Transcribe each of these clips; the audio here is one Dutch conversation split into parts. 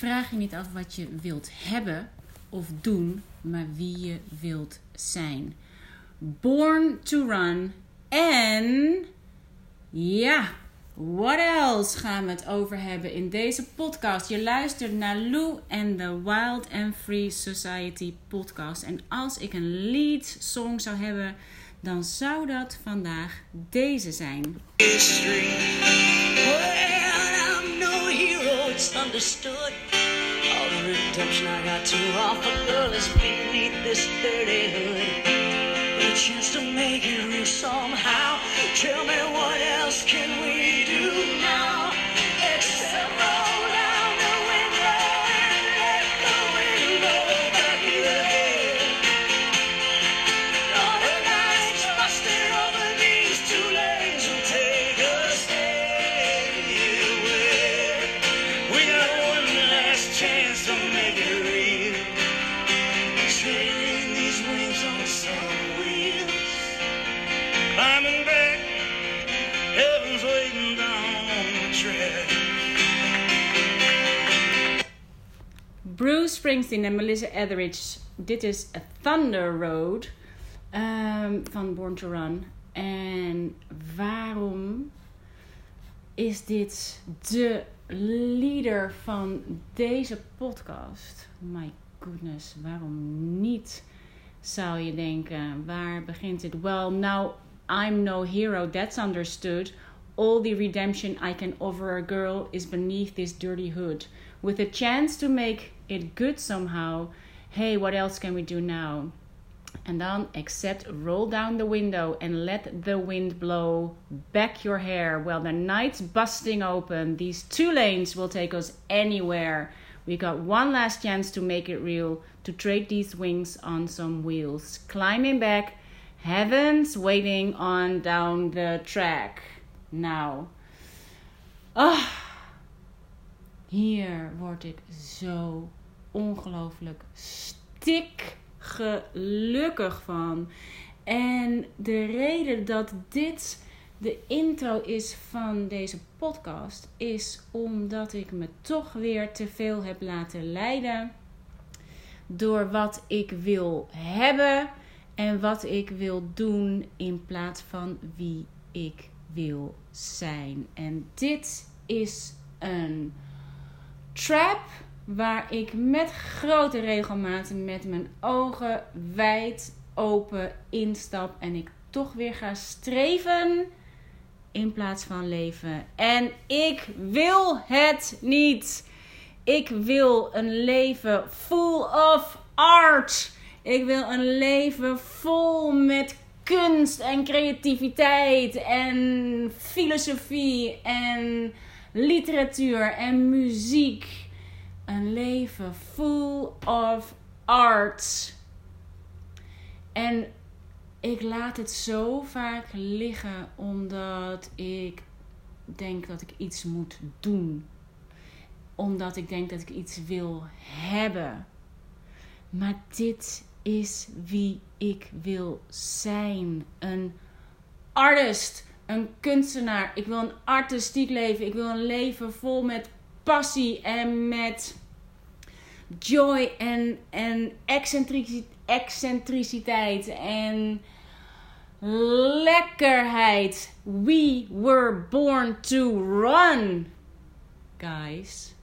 vraag je niet af wat je wilt hebben of doen, maar wie je wilt zijn. Born to Run. En ja, what else gaan we het over hebben in deze podcast? Je luistert naar Lou en de Wild and Free Society podcast. En als ik een lead song zou hebben, dan zou dat vandaag deze zijn. History. It's understood. All the redemption I got to offer, girl, is beneath this dirty hood. A chance to make it real somehow. Tell me what else can we En Melissa Etheridge. Dit is A Thunder Road ehm, van Born to Run. En waarom is dit de leader van deze podcast? My goodness, waarom niet? Zou je denken, waar begint het? Well, now I'm no hero, that's understood. All the redemption I can offer a girl is beneath this dirty hood. With a chance to make it good somehow. Hey, what else can we do now? And then except roll down the window and let the wind blow back your hair. Well, the night's busting open. These two lanes will take us anywhere. We got one last chance to make it real, to trade these wings on some wheels. Climbing back, heaven's waiting on down the track. Now, ah, hier word zo ongelooflijk stik gelukkig van. En de reden dat dit de intro is van deze podcast is omdat ik me toch weer te veel heb laten leiden door wat ik wil hebben en wat ik wil doen in plaats van wie ik wil zijn. En dit is een trap waar ik met grote regelmaat met mijn ogen wijd open instap en ik toch weer ga streven in plaats van leven. En ik wil het niet. Ik wil een leven full of art. Ik wil een leven vol met kunst en creativiteit en filosofie en literatuur en muziek. Een leven full of art. En ik laat het zo vaak liggen omdat ik denk dat ik iets moet doen. Omdat ik denk dat ik iets wil hebben. Maar dit is wie ik wil zijn. Een artist, een kunstenaar. Ik wil een artistiek leven. Ik wil een leven vol met passie en met joy en, en excentriciteit en lekkerheid. We were born to run, guys.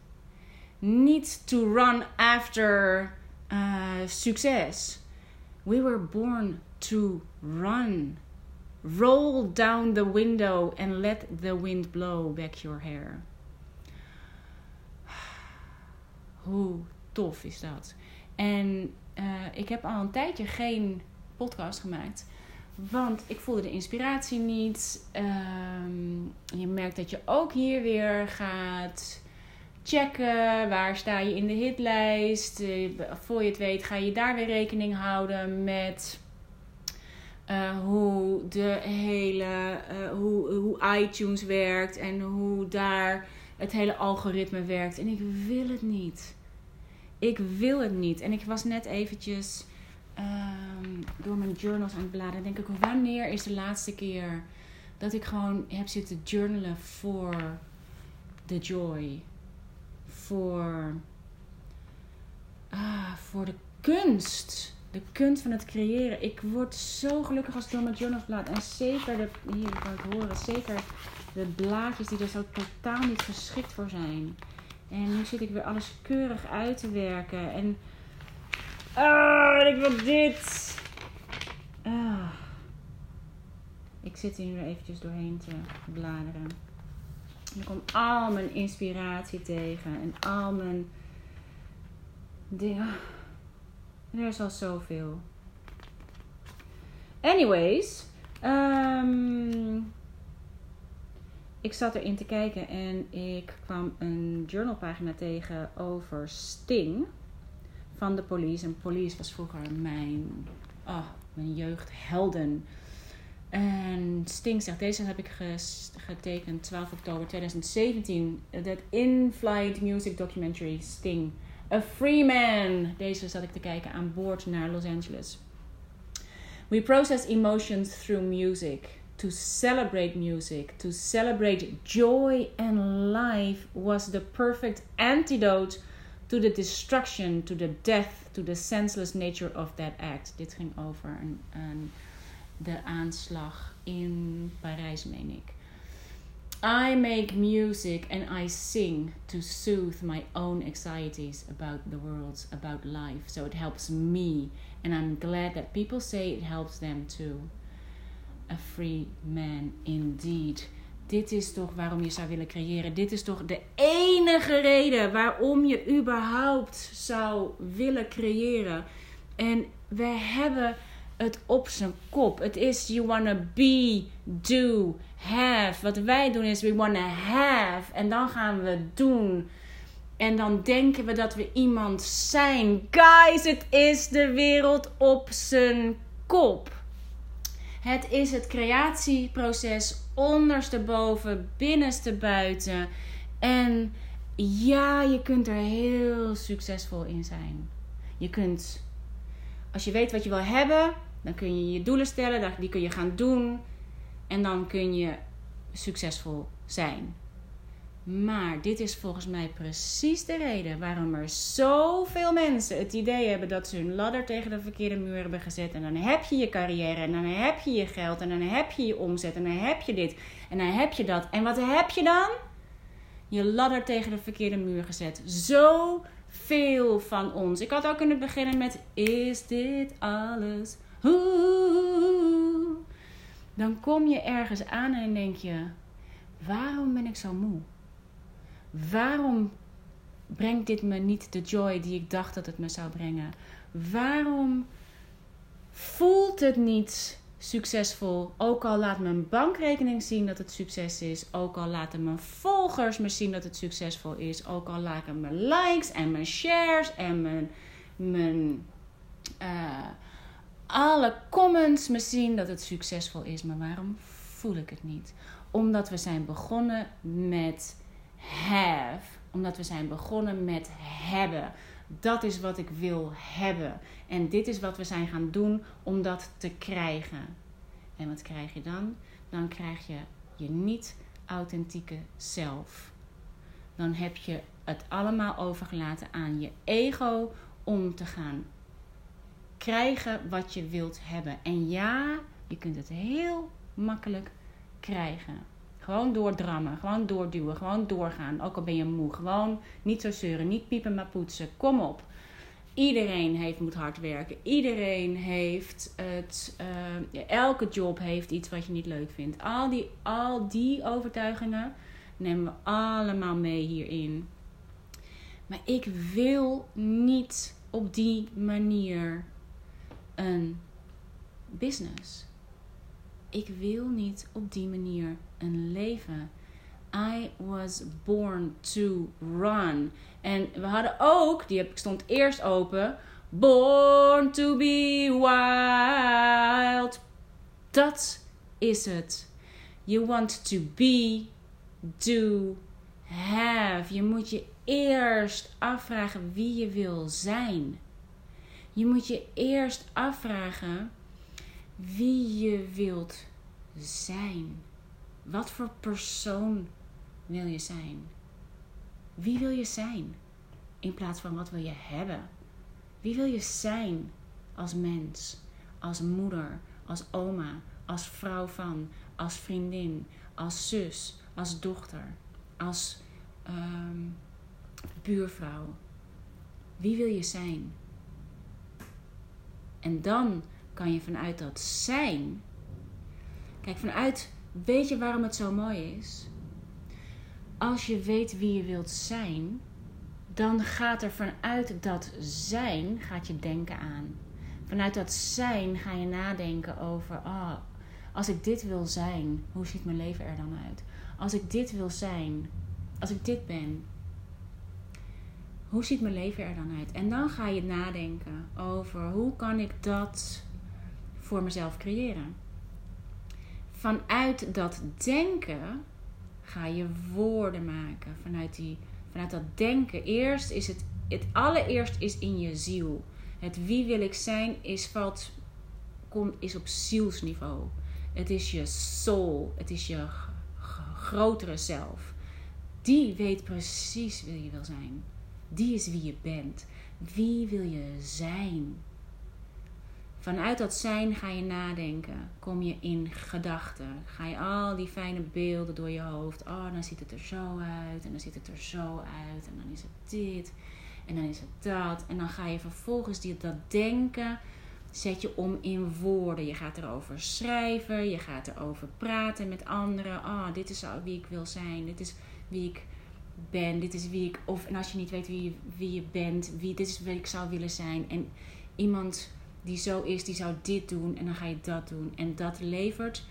Niet to run after uh, succes. We were born to run. Roll down the window and let the wind blow back your hair. Hoe tof is dat? En uh, ik heb al een tijdje geen podcast gemaakt. Want ik voelde de inspiratie niet. Um, je merkt dat je ook hier weer gaat checken. Waar sta je in de hitlijst? Uh, voor je het weet ga je daar weer rekening houden met... Uh, hoe de hele... hoe, hoe iTunes werkt. En hoe daar het hele algoritme werkt. En ik wil het niet ik wil het niet. En ik was net eventjes um, door mijn journals aan het bladeren. denk ik, wanneer is de laatste keer dat ik gewoon heb zitten journalen voor the joy. Voor ah, voor de kunst. De kunst van het creëren. Ik word zo gelukkig als ik door mijn journals blaad. En zeker, de, hier kan ik horen, zeker de blaadjes die er zo totaal niet geschikt voor zijn. En nu zit ik weer alles keurig uit te werken. En. Ah, ik wil dit. Ah. Ik zit hier nu eventjes doorheen te bladeren. En ik kom al mijn inspiratie tegen. En al mijn dingen. er is al zoveel. Anyways. Um, ik zat erin te kijken en ik kwam een journalpagina tegen over Sting van de Police. En Police was vroeger mijn, oh, mijn jeugdhelden. En Sting zegt, deze heb ik getekend 12 oktober 2017. Dat in-flight music documentary Sting. A Free Man. Deze zat ik te kijken aan boord naar Los Angeles. We process emotions through music to celebrate music, to celebrate joy and life was the perfect antidote to the destruction, to the death, to the senseless nature of that act. Dit ging over een, een, de aanslag in Parijs, meen ik. I make music and I sing to soothe my own anxieties about the world, about life. So it helps me, and I'm glad that people say it helps them too. A free man indeed. Dit is toch waarom je zou willen creëren. Dit is toch de enige reden waarom je überhaupt zou willen creëren. En we hebben het op zijn kop. Het is you wanna be, do, have. Wat wij doen is we wanna have. En dan gaan we doen. En dan denken we dat we iemand zijn. Guys, het is de wereld op zijn kop. Het is het creatieproces ondersteboven, binnenste buiten. En ja, je kunt er heel succesvol in zijn. Je kunt, als je weet wat je wil hebben, dan kun je je doelen stellen, die kun je gaan doen. En dan kun je succesvol zijn. Maar dit is volgens mij precies de reden waarom er zoveel mensen het idee hebben dat ze hun ladder tegen de verkeerde muur hebben gezet. En dan heb je je carrière, en dan heb je je geld, en dan heb je je omzet, en dan heb je dit, en dan heb je dat. En wat heb je dan? Je ladder tegen de verkeerde muur gezet. Zo veel van ons. Ik had ook kunnen beginnen met: Is dit alles? Dan kom je ergens aan en denk je: Waarom ben ik zo moe? Waarom brengt dit me niet de joy die ik dacht dat het me zou brengen? Waarom voelt het niet succesvol? Ook al laat mijn bankrekening zien dat het succes is. Ook al laten mijn volgers me zien dat het succesvol is. Ook al laten mijn likes en mijn shares en mijn, mijn uh, alle comments me zien dat het succesvol is. Maar waarom voel ik het niet? Omdat we zijn begonnen met have. Omdat we zijn begonnen met hebben. Dat is wat ik wil hebben. En dit is wat we zijn gaan doen om dat te krijgen. En wat krijg je dan? Dan krijg je je niet authentieke zelf. Dan heb je het allemaal overgelaten aan je ego om te gaan krijgen wat je wilt hebben. En ja, je kunt het heel makkelijk krijgen. Gewoon doordrammen, gewoon doorduwen, gewoon doorgaan. Ook al ben je moe. Gewoon niet zo zeuren, niet piepen maar poetsen. Kom op. Iedereen heeft, moet hard werken. Iedereen heeft het. Uh, elke job heeft iets wat je niet leuk vindt. Al die, al die overtuigingen nemen we allemaal mee hierin. Maar ik wil niet op die manier een business. Ik wil niet op die manier een leven. I was born to run. En we hadden ook, die stond eerst open. Born to be wild. Dat is het. You want to be, do, have. Je moet je eerst afvragen wie je wil zijn. Je moet je eerst afvragen wie je wilt zijn. Wat voor persoon wil je zijn? Wie wil je zijn? In plaats van wat wil je hebben? Wie wil je zijn als mens, als moeder, als oma, als vrouw van, als vriendin, als zus, als dochter, als ehm, buurvrouw? Wie wil je zijn? En dan kan je vanuit dat zijn. Kijk, vanuit. Weet je waarom het zo mooi is? Als je weet wie je wilt zijn, dan gaat er vanuit dat zijn, gaat je denken aan. Vanuit dat zijn ga je nadenken over, ah, als ik dit wil zijn, hoe ziet mijn leven er dan uit? Als ik dit wil zijn, als ik dit ben, hoe ziet mijn leven er dan uit? En dan ga je nadenken over hoe kan ik dat voor mezelf creëren. Vanuit dat denken ga je woorden maken. Vanuit, die, vanuit dat denken. Eerst is het, het allereerst is in je ziel. Het wie wil ik zijn is, valt, komt, is op zielsniveau. Het is je soul. Het is je grotere zelf. Die weet precies wie je wil zijn. Die is wie je bent. Wie wil je zijn? Vanuit dat zijn ga je nadenken. Kom je in gedachten. Ga je al die fijne beelden door je hoofd. Oh, dan ziet het er zo uit. En dan ziet het er zo uit. En dan is het dit. En dan is het dat. En dan ga je vervolgens die, dat denken. Zet je om in woorden. Je gaat erover schrijven. Je gaat erover praten met anderen. Oh, dit is wie ik wil zijn. Dit is wie ik ben. Dit is wie ik. Of en als je niet weet wie je, wie je bent. Wie, dit is wie ik zou willen zijn. En iemand die zo is, die zou dit doen en dan ga je dat doen. En dat levert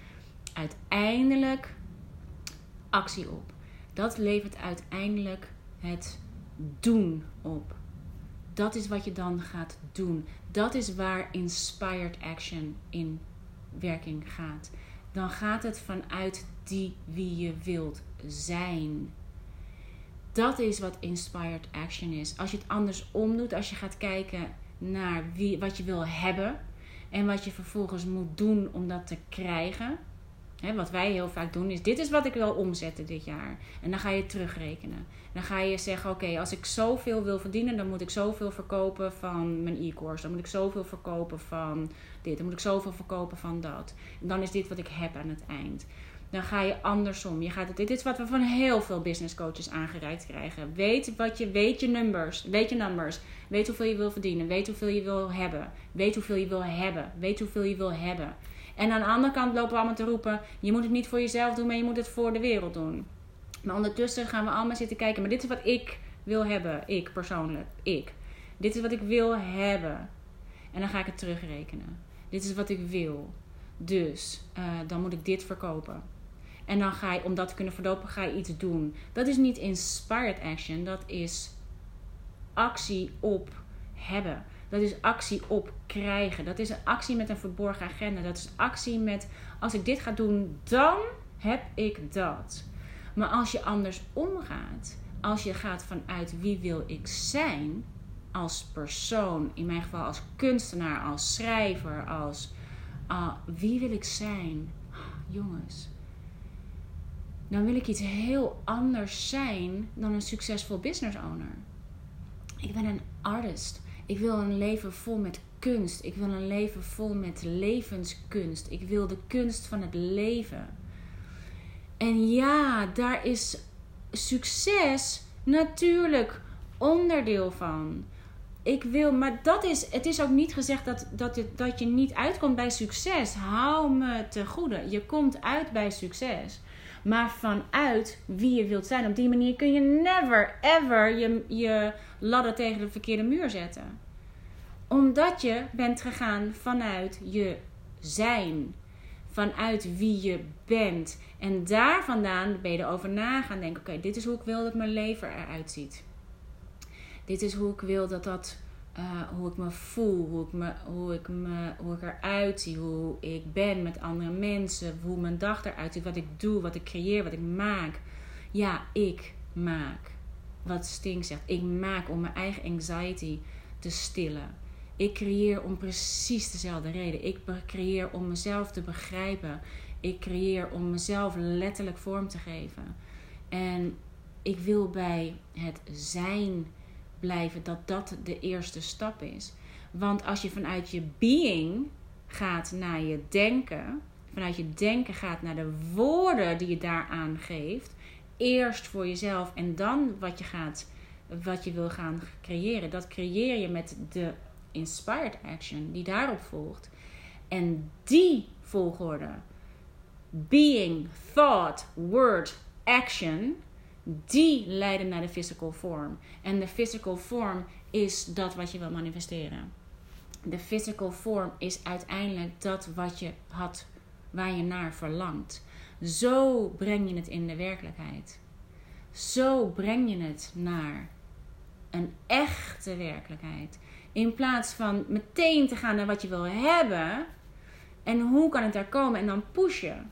uiteindelijk actie op. Dat levert uiteindelijk het doen op. Dat is wat je dan gaat doen. Dat is waar inspired action in werking gaat. Dan gaat het vanuit die wie je wilt zijn. Dat is wat inspired action is. Als je het andersom doet, als je gaat kijken naar wie, wat je wil hebben en wat je vervolgens moet doen om dat te krijgen. wat wij heel vaak doen is: dit is wat ik wil omzetten dit jaar. En dan ga je terugrekenen. Dan ga je zeggen: oké, als ik zoveel wil verdienen, dan moet ik zoveel verkopen van mijn e-course. Dan moet ik zoveel verkopen van dit. Dan moet ik zoveel verkopen van dat. En dan is dit wat ik heb aan het eind dan ga je andersom. Je gaat het, dit is wat we van heel veel business coaches aangereikt krijgen. Weet wat je, weet je numbers, weet je numbers. Weet hoeveel je wil verdienen, weet hoeveel je wil hebben. Weet hoeveel je wil hebben, weet hoeveel je wil hebben. En aan de andere kant lopen we allemaal te roepen, je moet het niet voor jezelf doen, maar je moet het voor de wereld doen. Maar ondertussen gaan we allemaal zitten kijken, maar dit is wat ik wil hebben, ik persoonlijk, ik. Dit is wat ik wil hebben. En dan ga ik het terugrekenen. Dit is wat ik wil. Dus uh, dan moet ik dit verkopen. En dan ga je, om dat te kunnen verdopen, ga je iets doen. Dat is niet inspired action, dat is actie op hebben. Dat is actie op krijgen. Dat is een actie met een verborgen agenda. Dat is actie met als ik dit ga doen, dan heb ik dat. Maar als je anders omgaat, als je gaat vanuit wie wil ik zijn als persoon, in mijn geval als kunstenaar, als schrijver, als uh, wie wil ik zijn? Ah, jongens, dan wil ik iets heel anders zijn dan een succesvol business owner. Ik ben een artist. Ik wil een leven vol met kunst. Ik wil een leven vol met levenskunst. Ik wil de kunst van het leven. En ja, daar is succes natuurlijk onderdeel van. Ik wil, maar dat is, het is ook niet gezegd dat, dat, het, dat je niet uitkomt bij succes. Hou me te goede. Je komt uit bij succes maar vanuit wie je wilt zijn. Op die manier kun je never ever je, je ladder tegen de verkeerde muur zetten. Omdat je bent gegaan vanuit je zijn. Vanuit wie je bent. En daar vandaan ben je erover na gaan denken: oké, dit is hoe ik wil dat mijn leven eruit ziet. Dit is hoe ik wil dat dat uh, hoe ik me voel, hoe ik, me, hoe, ik me, hoe ik eruit zie, hoe ik ben met andere mensen, hoe mijn dag eruit ziet, wat ik doe, wat ik creëer, wat ik maak. Ja, ik maak. Wat Sting zegt, ik maak om mijn eigen anxiety te stillen. Ik creëer om precies dezelfde reden. Ik creëer om mezelf te begrijpen. Ik creëer om mezelf letterlijk vorm te geven. En ik wil bij het zijn blijven, dat dat de eerste stap is. Want als je vanuit je being gaat naar je denken, vanuit je denken gaat naar de woorden die je daaraan geeft, eerst voor jezelf en dan wat je gaat, wat je wil gaan creëren. Dat creëer je met de inspired action die daarop volgt. En die volgorde, being, thought, word, action, die leiden naar de physical form. En de physical form is dat wat je wil manifesteren. De physical form is uiteindelijk dat wat je had, waar je naar verlangt. Zo breng je het in de werkelijkheid. Zo breng je het naar een echte werkelijkheid. In plaats van meteen te gaan naar wat je wil hebben. En hoe kan het daar komen? En dan pushen.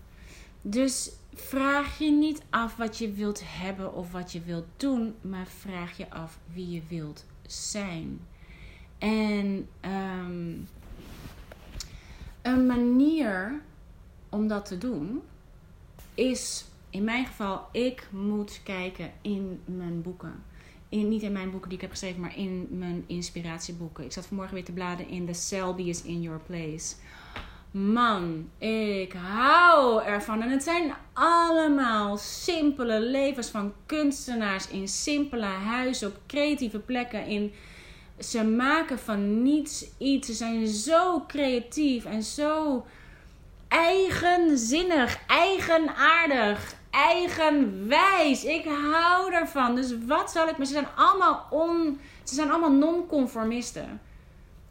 Dus vraag je niet af wat je wilt hebben of wat je wilt doen. Maar vraag je af wie je wilt zijn. En ehm, een manier om dat te doen is in mijn geval, ik moet kijken in mijn boeken. In, niet in mijn boeken die ik heb geschreven, maar in mijn inspiratieboeken. Ik zat vanmorgen weer te bladen in The Selby is in Your Place. Man, ik hou ervan. En het zijn allemaal simpele levens van kunstenaars in simpele huizen op creatieve plekken. In, ze maken van niets iets. Ze zijn zo creatief en zo eigenzinnig, eigenaardig, eigenwijs. Ik hou ervan. Dus wat zal ik... Maar ze zijn allemaal on... Ze zijn allemaal non-conformisten.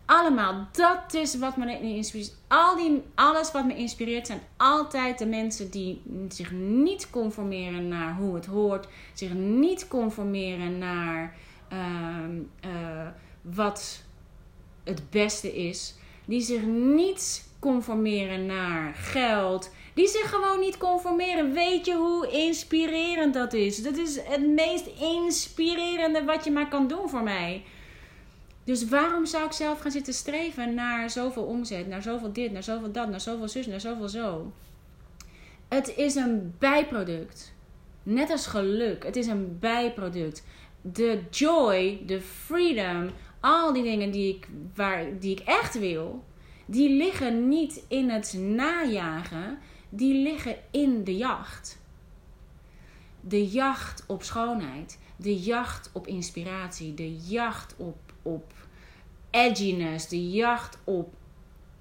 Allemaal. Dat is wat me inspireert. Al die, alles wat me inspireert zijn altijd de mensen die zich niet conformeren naar hoe het hoort. Zich niet conformeren naar ehm, eh, wat het beste is. Die zich niet conformeren naar geld die zich gewoon niet conformeren. Weet je hoe inspirerend dat is? Dat is het meest inspirerende wat je maar kan doen voor mij. Dus waarom zou ik zelf gaan zitten streven naar zoveel omzet, naar zoveel dit, naar zoveel dat, naar zoveel zus, naar zoveel zo? Het is een bijproduct. Net als geluk, het is een bijproduct. De joy, de freedom, al die dingen die ik, waar, die ik echt wil, die liggen niet in het najagen die liggen in de jacht. De jacht op schoonheid, de jacht op inspiratie, de jacht op, op edginess, de jacht op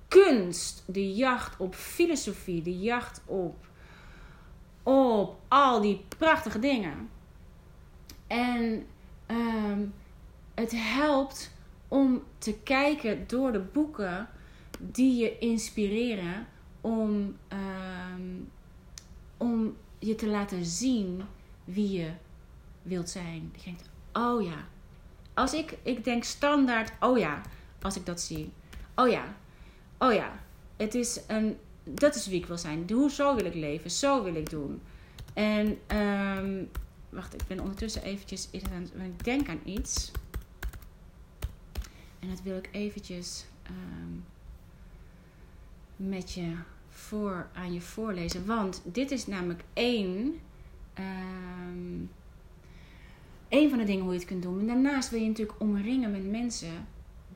kunst, de jacht op filosofie, de jacht op, op al die prachtige dingen. En ehm, het helpt om te kijken door de boeken die je inspireren om, ehm, om je te laten zien wie je wilt zijn. Je denkt, oh ja. Als ik, ik denk standaard, oh ja, als ik dat zie. Oh ja, oh ja. Het is een, dat is wie ik wil zijn. Hoe zo wil ik leven, zo wil ik doen. En, um, wacht, ik ben ondertussen eventjes, ik denk aan iets. En dat wil ik eventjes um, met je voor, aan je voorlezen. Want dit is namelijk één, um, één van de dingen hoe je het kunt doen. En daarnaast wil je natuurlijk omringen met mensen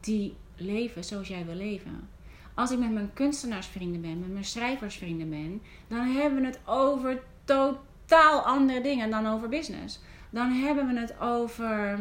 die leven zoals jij wil leven. Als ik met mijn kunstenaarsvrienden ben, met mijn schrijversvrienden ben, dan hebben we het over totaal andere dingen dan over business. Dan hebben we het over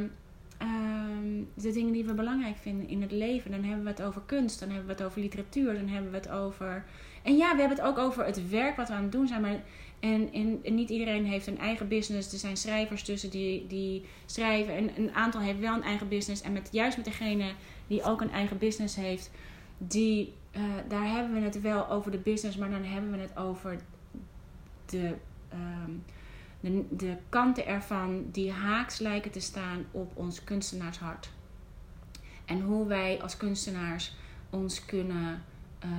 Ehm, de dingen die we belangrijk vinden in het leven. Dan hebben we het over kunst, dan hebben we het over literatuur, dan hebben we het over. En ja, we hebben het ook over het werk wat we aan het doen zijn. Maar en, en, niet iedereen heeft een eigen business. Er zijn schrijvers tussen die, die schrijven. En een aantal heeft wel een eigen business. En met, juist met degene die ook een eigen business heeft, die, uh, daar hebben we het wel over de business, maar dan hebben we het over de. Um, de, kanten ervan die haaks lijken te staan op ons kunstenaarshart. En hoe wij als kunstenaars ons kunnen uh,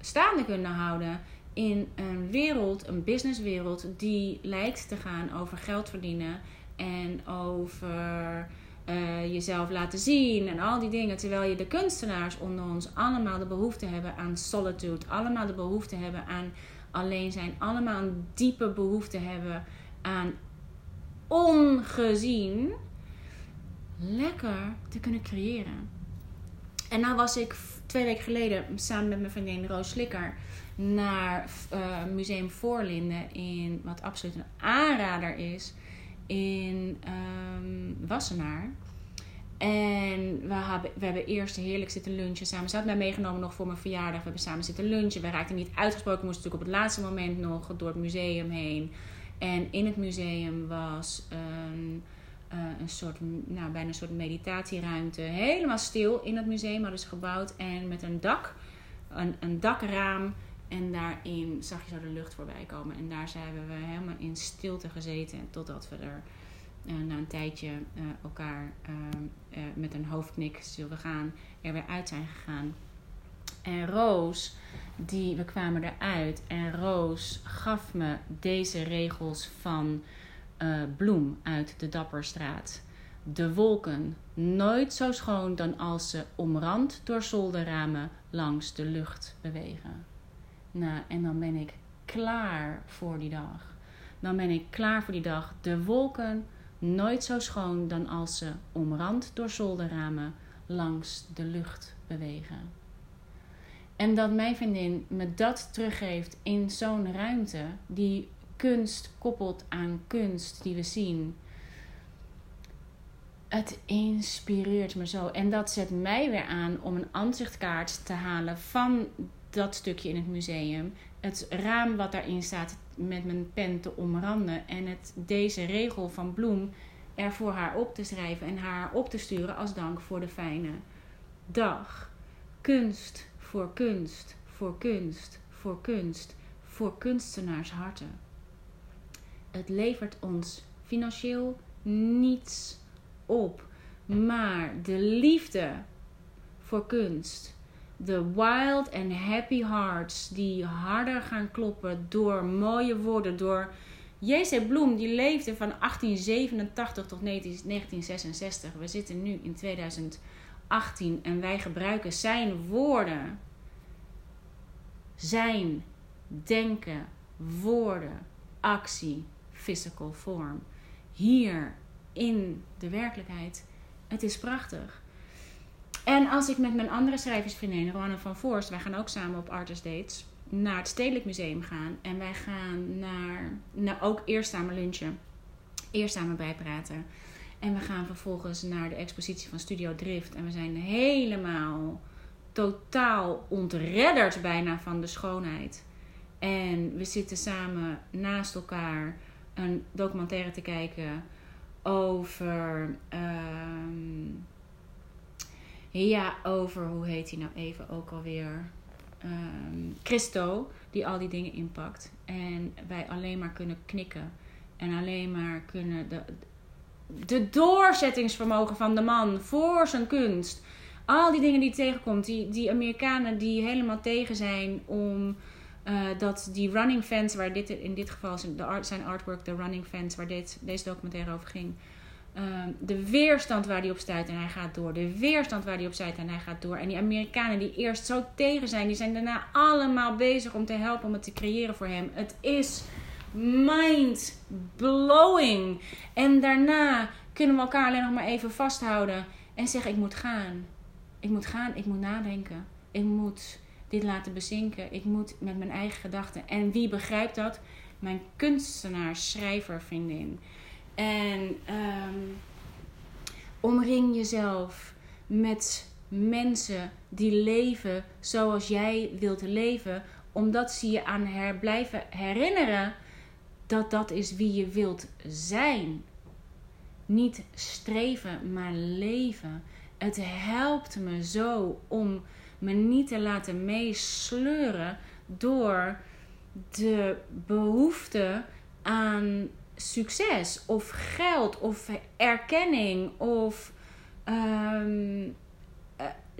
staande kunnen houden in een wereld, een businesswereld, die lijkt te gaan over geld verdienen en over uh, jezelf laten zien en al die dingen. Terwijl je de kunstenaars onder ons allemaal de behoefte hebben aan solitude, allemaal de behoefte hebben aan alleen zijn, allemaal een diepe behoefte hebben aan ongezien lekker te kunnen creëren. En nou was ik twee weken geleden samen met mijn vriendin Roos Slikker naar uh, Museum Voorlinden in wat absoluut een aanrader is in um, Wassenaar. En we hebben, we hebben eerst heerlijk zitten lunchen samen. Ze had mij meegenomen nog voor mijn verjaardag. We hebben samen zitten lunchen. We raakten niet uitgesproken. We moesten natuurlijk op het laatste moment nog door het museum heen. En in het museum was een, uh, een soort, nou, bijna een soort meditatieruimte. Helemaal stil in het museum hadden ze gebouwd. En met een dak, een, een dakraam. En daarin zag je zo de lucht voorbij komen. En daar hebben we helemaal in stilte gezeten. Totdat we er uh, na een tijdje uh, elkaar uh, met een hoofdknik zullen gaan, er weer uit zijn gegaan. En Roos, die, we kwamen eruit en Roos gaf me deze regels van Bloem uit de Dapperstraat. De wolken, nooit zo schoon dan als ze omrand door zolderramen langs de lucht bewegen. Nou, en dan ben ik klaar voor die dag. Dan ben ik klaar voor die dag. De wolken, nooit zo schoon dan als ze omrand door zolderramen langs de lucht bewegen. En dat mijn vriendin me dat teruggeeft in zo'n ruimte die kunst koppelt aan kunst die we zien. Het inspireert me zo. En dat zet mij weer aan om een aanzichtkaart te halen van dat stukje in het museum. Het raam wat daarin staat met mijn pen te omranden. En het, deze regel van Bloem er voor haar op te schrijven en haar op te sturen als dank voor de fijne dag. Kunst voor kunst, voor kunst, voor kunst, voor kunstenaarsharten. Het levert ons financieel niets op, maar de liefde voor kunst de wild and happy hearts die harder gaan kloppen door mooie woorden, door J.C. Bloem die leefde van 1887 tot 1966. We zitten nu in 2018 en wij gebruiken zijn woorden. Zijn denken, woorden, actie, physical form. Hier in de werkelijkheid. Het is prachtig. En als ik met mijn andere schrijversvriendin, Roanne van Voorst, wij gaan ook samen op artist dates, naar het Stedelijk Museum gaan. En wij gaan naar, nou ook eerst samen lunchen, eerst samen bijpraten. En we gaan vervolgens naar de expositie van Studio Drift. En we zijn helemaal totaal ontredderd bijna van de schoonheid. En we zitten samen naast elkaar een documentaire te kijken over. Ehm, ja, over hoe heet hij nou even ook alweer? Um, Christo, die al die dingen inpakt. En wij alleen maar kunnen knikken. En alleen maar kunnen de, doorzettingsvermogen van de man voor zijn kunst. Al die dingen die tegenkomt. Die, die Amerikanen die helemaal tegen zijn om uh, dat die running fans, waar dit in dit geval zijn, de art, zijn artwork, de running fans, waar dit, deze documentaire over ging de weerstand waar hij op stuit en hij gaat door. De weerstand waar hij op stuit en hij gaat door. En die Amerikanen die eerst zo tegen zijn, die zijn daarna allemaal bezig om te helpen om het te creëren voor hem. Het is mind blowing. En daarna kunnen we elkaar alleen nog maar even vasthouden en zeggen: Ik moet gaan. Ik moet gaan, ik moet nadenken. Ik moet dit laten bezinken. Ik moet met mijn eigen gedachten. En wie begrijpt dat? Mijn kunstenaar, schrijver, vriendin. En um, omring jezelf met mensen die leven zoals jij wilt leven, omdat ze je aan her blijven herinneren dat dat is wie je wilt zijn. Niet streven, maar leven. Het helpt me zo om me niet te laten meesleuren door de behoefte aan succes of geld of erkenning of um,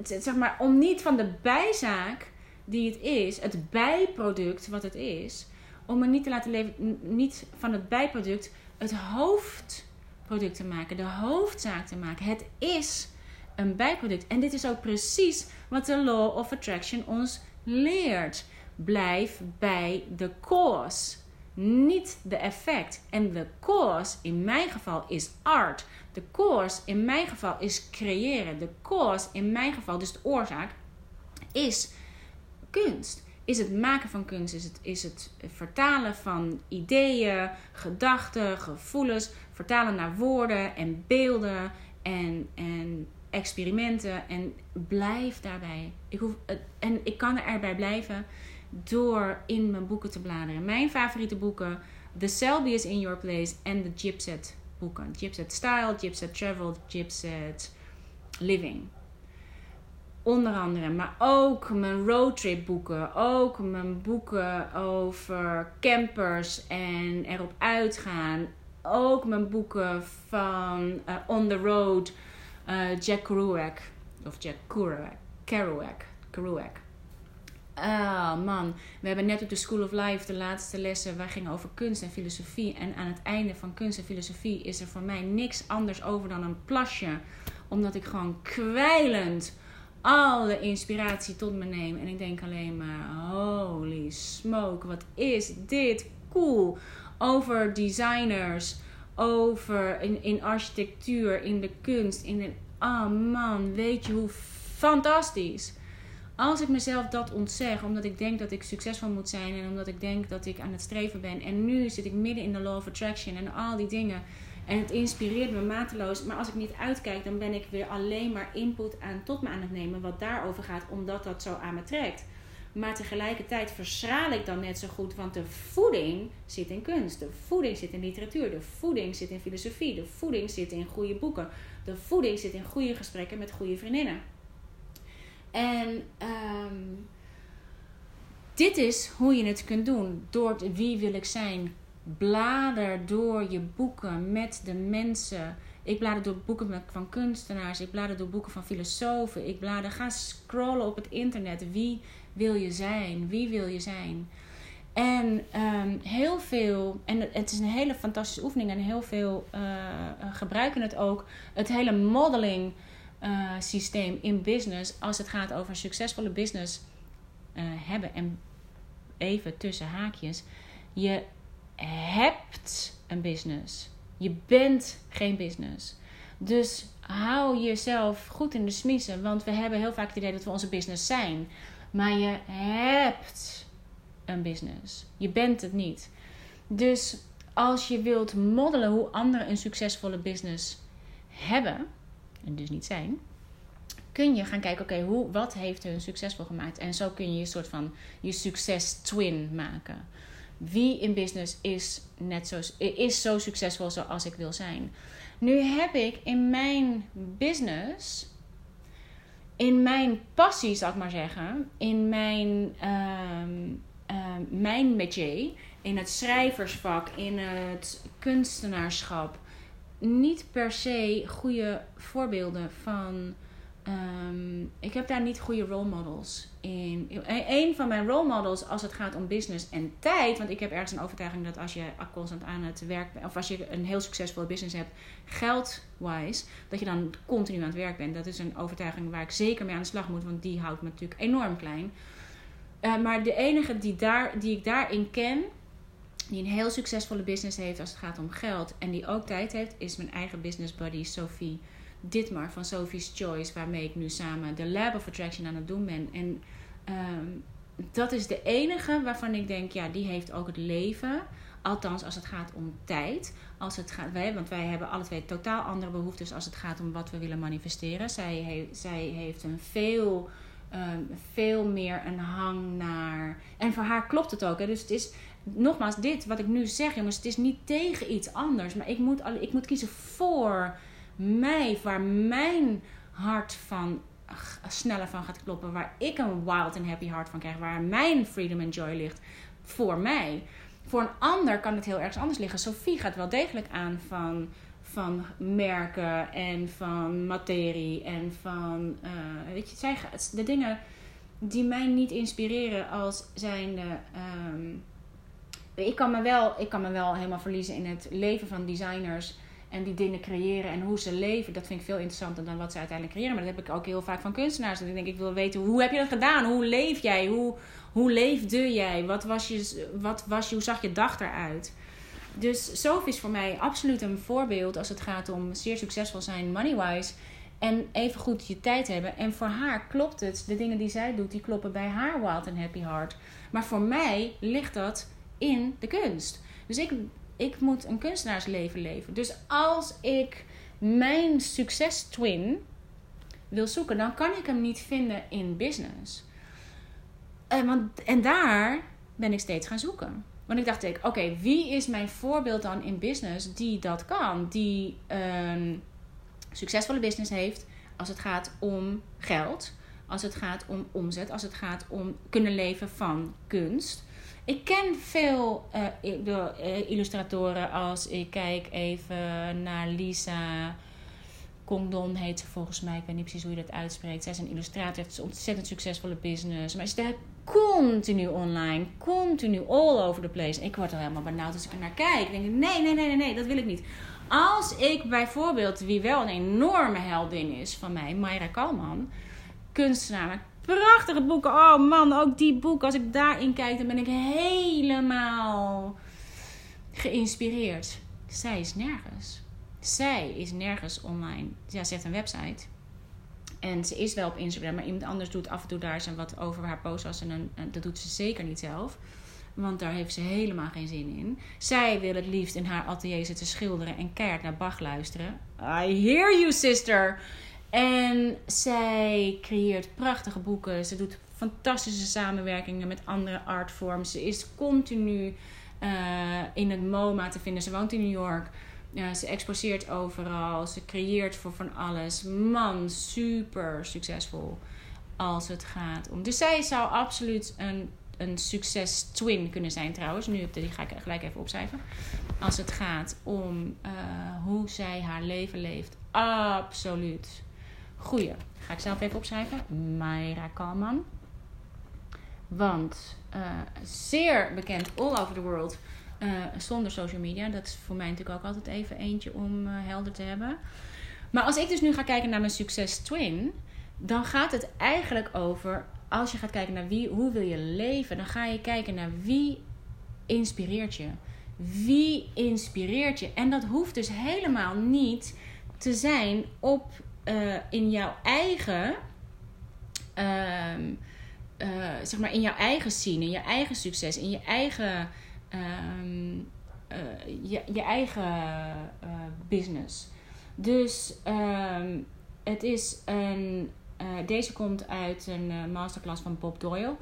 zeg maar om niet van de bijzaak die het is, het bijproduct wat het is, om me niet te laten leven, niet van het bijproduct het hoofdproduct te maken, de hoofdzaak te maken. Het is een bijproduct. En dit is ook precies wat de Law of Attraction ons leert. Blijf bij de cause niet de effect. En de cause in mijn geval is art. De cause in mijn geval is creëren. De cause in mijn geval, dus de oorzaak, is kunst. Is het maken van kunst, is het, is het vertalen van ideeën, gedachten, gevoelens, vertalen naar woorden en beelden en, en experimenten. En blijf daarbij. Ik hoef, en ik kan erbij blijven door in mijn boeken te bladeren. Mijn favoriete boeken: The Selby is in Your Place en de Gypset boeken. Gypset Style, Gypset Travel, Gypset Living. Onder andere, maar ook mijn roadtrip boeken. Ook mijn boeken over campers en erop uitgaan. Ook mijn boeken van uh, On the Road, uh, Jack Kerouac. Of Jack Kerouac. Kerouac. Kerouac. Ah man, we hebben net op de School of Life de laatste lessen. Wij gingen over kunst en filosofie. En aan het einde van kunst en filosofie is er voor mij niks anders over dan een plasje. Omdat ik gewoon kwijlend alle inspiratie tot me neem. En ik denk alleen maar: holy smoke, wat is dit cool? Over designers, over in, in architectuur, in de kunst. In de, oh man, weet je hoe fantastisch. Als ik mezelf dat ontzeg, omdat ik denk dat ik succesvol moet zijn en omdat ik denk dat ik aan het streven ben. En nu zit ik midden in de law of attraction en al die dingen. En het inspireert me mateloos. Maar als ik niet uitkijk, dan ben ik weer alleen maar input aan tot me aan het nemen. Wat daarover gaat, omdat dat zo aan me trekt. Maar tegelijkertijd verschraal ik dan net zo goed. Want de voeding zit in kunst. De voeding zit in literatuur. De voeding zit in filosofie. De voeding zit in goede boeken. De voeding zit in goede gesprekken met goede vriendinnen. En um, dit is hoe je het kunt doen. Door wie wil ik zijn. Blader door je boeken met de mensen. Ik blader door boeken van kunstenaars. Ik blader door boeken van filosofen. Ik blader, ga scrollen op het internet. Wie wil je zijn? Wie wil je zijn? En um, heel veel, en het is een hele fantastische oefening en heel veel uh, gebruiken het ook. Het hele modeling uh, systeem in business als het gaat over een succesvolle business uh, hebben. En even tussen haakjes. Je hebt een business. Je bent geen business. Dus hou jezelf goed in de smiezen. Want we hebben heel vaak het idee dat we onze business zijn. Maar je hebt een business. Je bent het niet. Dus als je wilt modellen hoe anderen een succesvolle business hebben en dus niet zijn, kun je gaan kijken, oké, hoe wat heeft hun succesvol gemaakt? En zo kun je een soort van je succes twin maken. Wie in business is net zo, is zo succesvol zoals ik wil zijn? Nu heb ik in mijn business, in mijn passie, zal ik maar zeggen, in mijn, um, mijn métier, in het schrijversvak, in het kunstenaarschap, niet per se goede voorbeelden van. Um, ik heb daar niet goede role models in. Een van mijn role models als het gaat om business en tijd. Want ik heb ergens een overtuiging dat als je constant aan het werk bent. Of als je een heel succesvolle business hebt, geld-wise. Dat je dan continu aan het werk bent. Dat is een overtuiging waar ik zeker mee aan de slag moet. Want die houdt me natuurlijk enorm klein. Uh, maar de enige die, daar, die ik daarin ken die een heel succesvolle business heeft als het gaat om geld en die ook tijd heeft, is mijn eigen business buddy Sophie Ditmar van Sophie's Choice, waarmee ik nu samen de Lab of Attraction aan het doen ben. En um, dat is de enige waarvan ik denk, ja, die heeft ook het leven. Althans, als het gaat om tijd. Als het gaat, wij, want wij hebben alle twee totaal andere behoeftes als het gaat om wat we willen manifesteren. Zij, heeft, zij heeft een veel, um, veel meer een hang naar. En voor haar klopt het ook. Hè? Dus het is, nogmaals, dit wat ik nu zeg, jongens, het is niet tegen iets anders. Maar ik moet, ik moet kiezen voor mij, waar mijn hart van sneller van gaat kloppen. Waar ik een wild en happy heart van krijg. Waar mijn freedom and joy ligt. Voor mij. Voor een ander kan het heel erg anders liggen. Sophie gaat wel degelijk aan van, van merken en van materie en van. Uh, weet je, zij, de dingen die mij niet inspireren als zijnde. Um, ik kan, me wel, ik kan me wel helemaal verliezen in het leven van designers En die dingen creëren en hoe ze leven, dat vind ik veel interessanter dan wat ze uiteindelijk creëren. Maar dat heb ik ook heel vaak van kunstenaars. Dat ik denk, ik wil weten, hoe heb je dat gedaan? Hoe leef jij? Hoe, hoe leefde jij? Wat was je, wat was je, hoe zag je dag eruit? Dus Sophie is voor mij absoluut een voorbeeld als het gaat om zeer succesvol zijn money-wise. En even goed je tijd hebben. En voor haar klopt het. De dingen die zij doet, die kloppen bij haar Wild and Happy Heart. Maar voor mij ligt dat in de kunst. Dus ik, ik moet een kunstenaarsleven leven. Dus als ik mijn succes twin wil zoeken, dan kan ik hem niet vinden in business. En, eh, want, en daar ben ik steeds gaan zoeken. Want ik dacht, oké, wie is mijn voorbeeld dan in business die dat kan? Die een succesvolle business heeft als het gaat om geld, als het gaat om omzet, als het gaat om kunnen leven van kunst. Ik ken veel uh, illustratoren als ik kijk even naar Lisa Condon heet ze volgens mij. Ik weet niet precies hoe je dat uitspreekt. Zij is een illustrator, heeft een ontzettend succesvolle business. Maar is daar continu online, continu all over the place. Ik word er helemaal benauwd als ik er naar kijk. Ik denk, nee, nee, nee, nee, nee, dat wil ik niet. Als ik bijvoorbeeld, wie wel een enorme heldin is van mij, Mayra Kalman, kunstenaar, met prachtige boeken. Oh man, ook die boeken, als ik daarin kijk, dan ben ik helemaal geïnspireerd. Zij is nergens. Zij is nergens online. Ja, ze heeft een website. En ze is wel op Instagram, maar iemand anders doet af en toe daar zijn wat over haar posts. En, en dat doet ze zeker niet zelf. Want daar heeft ze helemaal geen zin in. Zij wil het liefst in haar atelier zitten schilderen en keihard naar Bach luisteren. I hear you, sister. En zij creëert prachtige boeken. Ze doet fantastische samenwerkingen met andere artvorms. Ze is continu uh, in het MoMA te vinden. Ze woont in New York. Ze exposeert overal. Ze creëert voor van alles. Man, super succesvol als het gaat om. Dus zij zou absoluut een, een succes twin kunnen zijn trouwens. Nu die ga ik gelijk even opschrijven. Als het gaat om uh, hoe zij haar leven leeft. Absoluut. Goeie. Ga ik zelf even opschrijven. Mayra Kalman. Want uh, zeer bekend all over the world uh, zonder social media. Dat is voor mij natuurlijk ook altijd even eentje om uh, helder te hebben. Maar als ik dus nu ga kijken naar mijn succes twin, dan gaat het eigenlijk over als je gaat kijken naar wie, hoe wil je leven, dan ga je kijken naar wie inspireert je. Wie inspireert je? En dat hoeft dus helemaal niet te zijn op uh, in jouw eigen. Uh, uh, zeg maar in jouw eigen scene, in je eigen succes, in je eigen um, je, je, eigen uh, business. Dus um, het is een. Uh, deze komt uit een masterclass van Bob Doyle.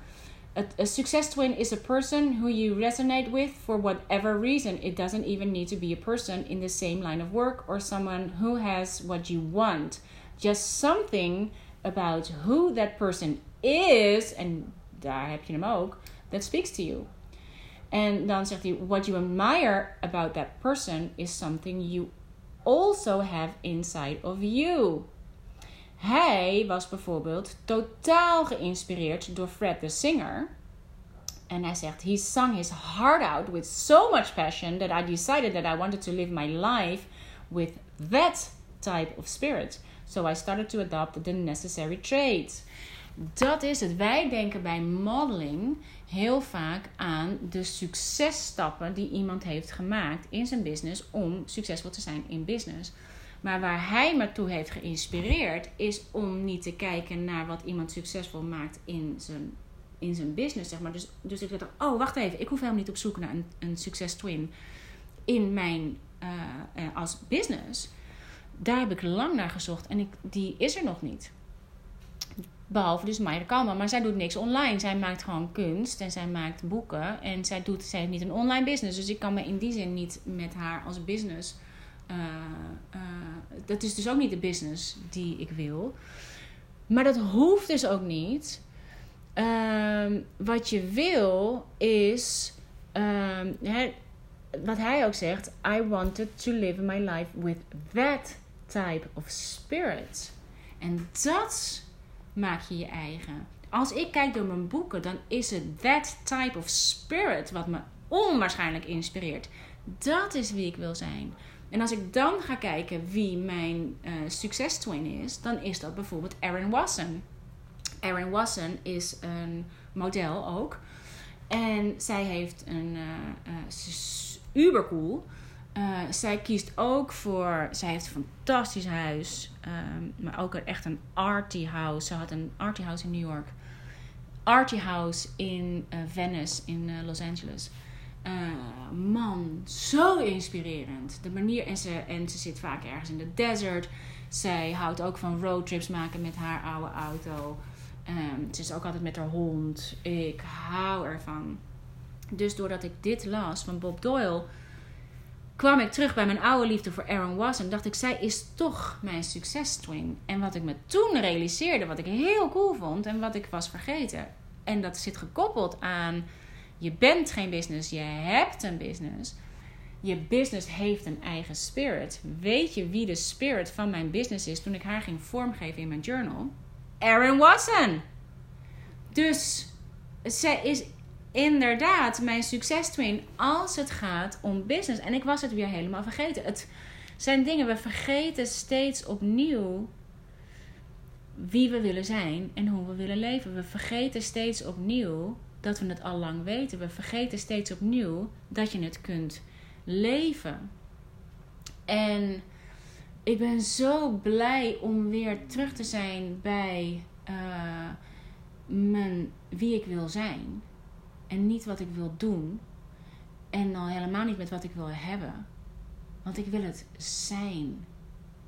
A, a, success twin is a person who you resonate with for whatever reason. It doesn't even need to be a person in the same line of work or someone who has what you want. Just something about who that person is, en daar heb je hem ook, that speaks to you. En dan zegt hij: What you admire about that person is something you also have inside of you. Hij was bijvoorbeeld totaal geïnspireerd door Fred the Singer. En hij zegt: He sung his heart out with so much passion that I decided that I wanted to live my life with that type of spirit. So I started to adopt the necessary traits. Dat is het. Wij denken bij modeling heel vaak aan de successtappen die iemand heeft gemaakt in zijn business om succesvol te zijn in business. Maar waar hij me toe heeft geïnspireerd, is om niet te kijken naar wat iemand succesvol maakt in zijn, in zijn business. Zeg maar. dus, dus ik dacht, oh wacht even, ik hoef helemaal niet op zoek naar een, een succes twin in mijn, uh, als business. Daar heb ik lang naar gezocht en ik, die is er nog niet. Behalve dus Maya Kalman. Maar zij doet niks online. Zij maakt gewoon kunst en zij maakt boeken. En zij, doet, zij heeft niet een online business. Dus ik kan me in die zin niet met haar als business. Uh, uh, dat is dus ook niet de business die ik wil. Maar dat hoeft dus ook niet. Uh, wat je wil is. Ehm, wat hij ook zegt. I wanted to live my life with that type of spirit. En dat maak je je eigen. Als ik kijk door mijn boeken, dan is het that type of spirit wat me onwaarschijnlijk inspireert. Dat is wie ik wil zijn. En als ik dan ga kijken wie mijn uh, succes twin is, dan is dat bijvoorbeeld Erin Wasson. Erin Wasson is een model ook. En zij heeft een uh, uh, uber cool. zij kiest ook voor. Zij heeft een fantastisch huis. Um, maar ook echt een arty house. Ze had een arty house in New York. Arty house in Venice in Los Angeles. Man, zo inspirerend. De manier. En ze, en ze zit vaak ergens in de desert. Zij houdt ook van roadtrips maken met haar oude auto. Um, ze is ook altijd met haar hond. Ik hou ervan. Dus doordat ik dit las van Bob Doyle, kwam ik terug bij mijn oude liefde voor Aaron Was. En dacht ik, zij is toch mijn successtwin. En wat ik me toen realiseerde, wat ik heel cool vond en wat ik was vergeten. En dat zit gekoppeld aan, je bent geen business, je hebt een business. Je business heeft een eigen spirit. Weet je wie de spirit van mijn business is toen ik haar ging vormgeven in mijn journal? Aaron Watson. Dus zij is inderdaad mijn succestwin als het gaat om business. En ik was het weer helemaal vergeten. Het zijn dingen, we vergeten steeds opnieuw wie we willen zijn en hoe we willen leven. We vergeten steeds opnieuw dat we het al lang weten. We vergeten steeds opnieuw dat je het kunt leven. En ik ben zo blij om weer terug te zijn bij uh, mijn, wie ik wil zijn. En niet wat ik wil doen. En al helemaal niet met wat ik wil hebben. Want ik wil het zijn.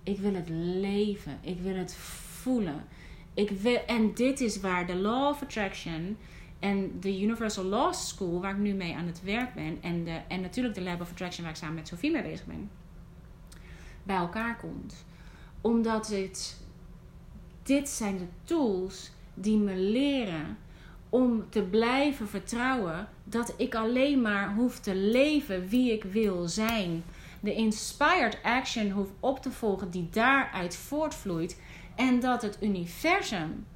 Ik wil het leven. Ik wil het voelen. Ik wil, en dit is waar de Law of Attraction en de Universal Law School, waar ik nu mee aan het werk ben, en, de, en natuurlijk de Lab of Attraction, waar ik samen met Sophie mee bezig ben bij elkaar komt. Omdat het, dit zijn de tools die me leren om te blijven vertrouwen dat ik alleen maar hoef te leven wie ik wil zijn. De inspired action hoef op te volgen die daaruit voortvloeit. En dat het universum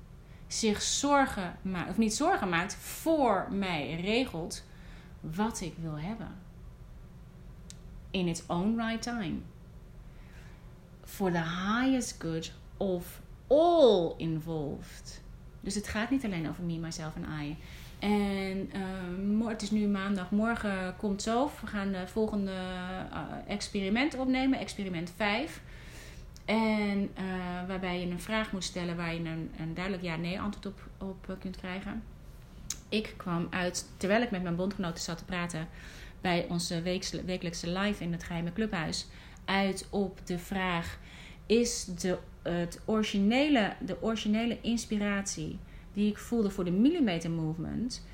zich zorgen maakt, of niet zorgen maakt, voor mij regelt wat ik wil hebben. In its own right time for the highest good of all involved. Dus het gaat niet alleen over me, myself en I. En uh, het is nu maandag. Morgen komt zo. We gaan de volgende uh, experiment opnemen. Experiment 5. En uh, waarbij je een vraag moet stellen waar je een, een duidelijk ja-nee antwoord op, op kunt krijgen. Ik kwam uit, terwijl ik met mijn bondgenoten zat te praten bij onze wekelijkse live in het geheime clubhuis uit op de vraag: is de, het originele, de originele inspiratie die ik voelde voor de millimeter movement,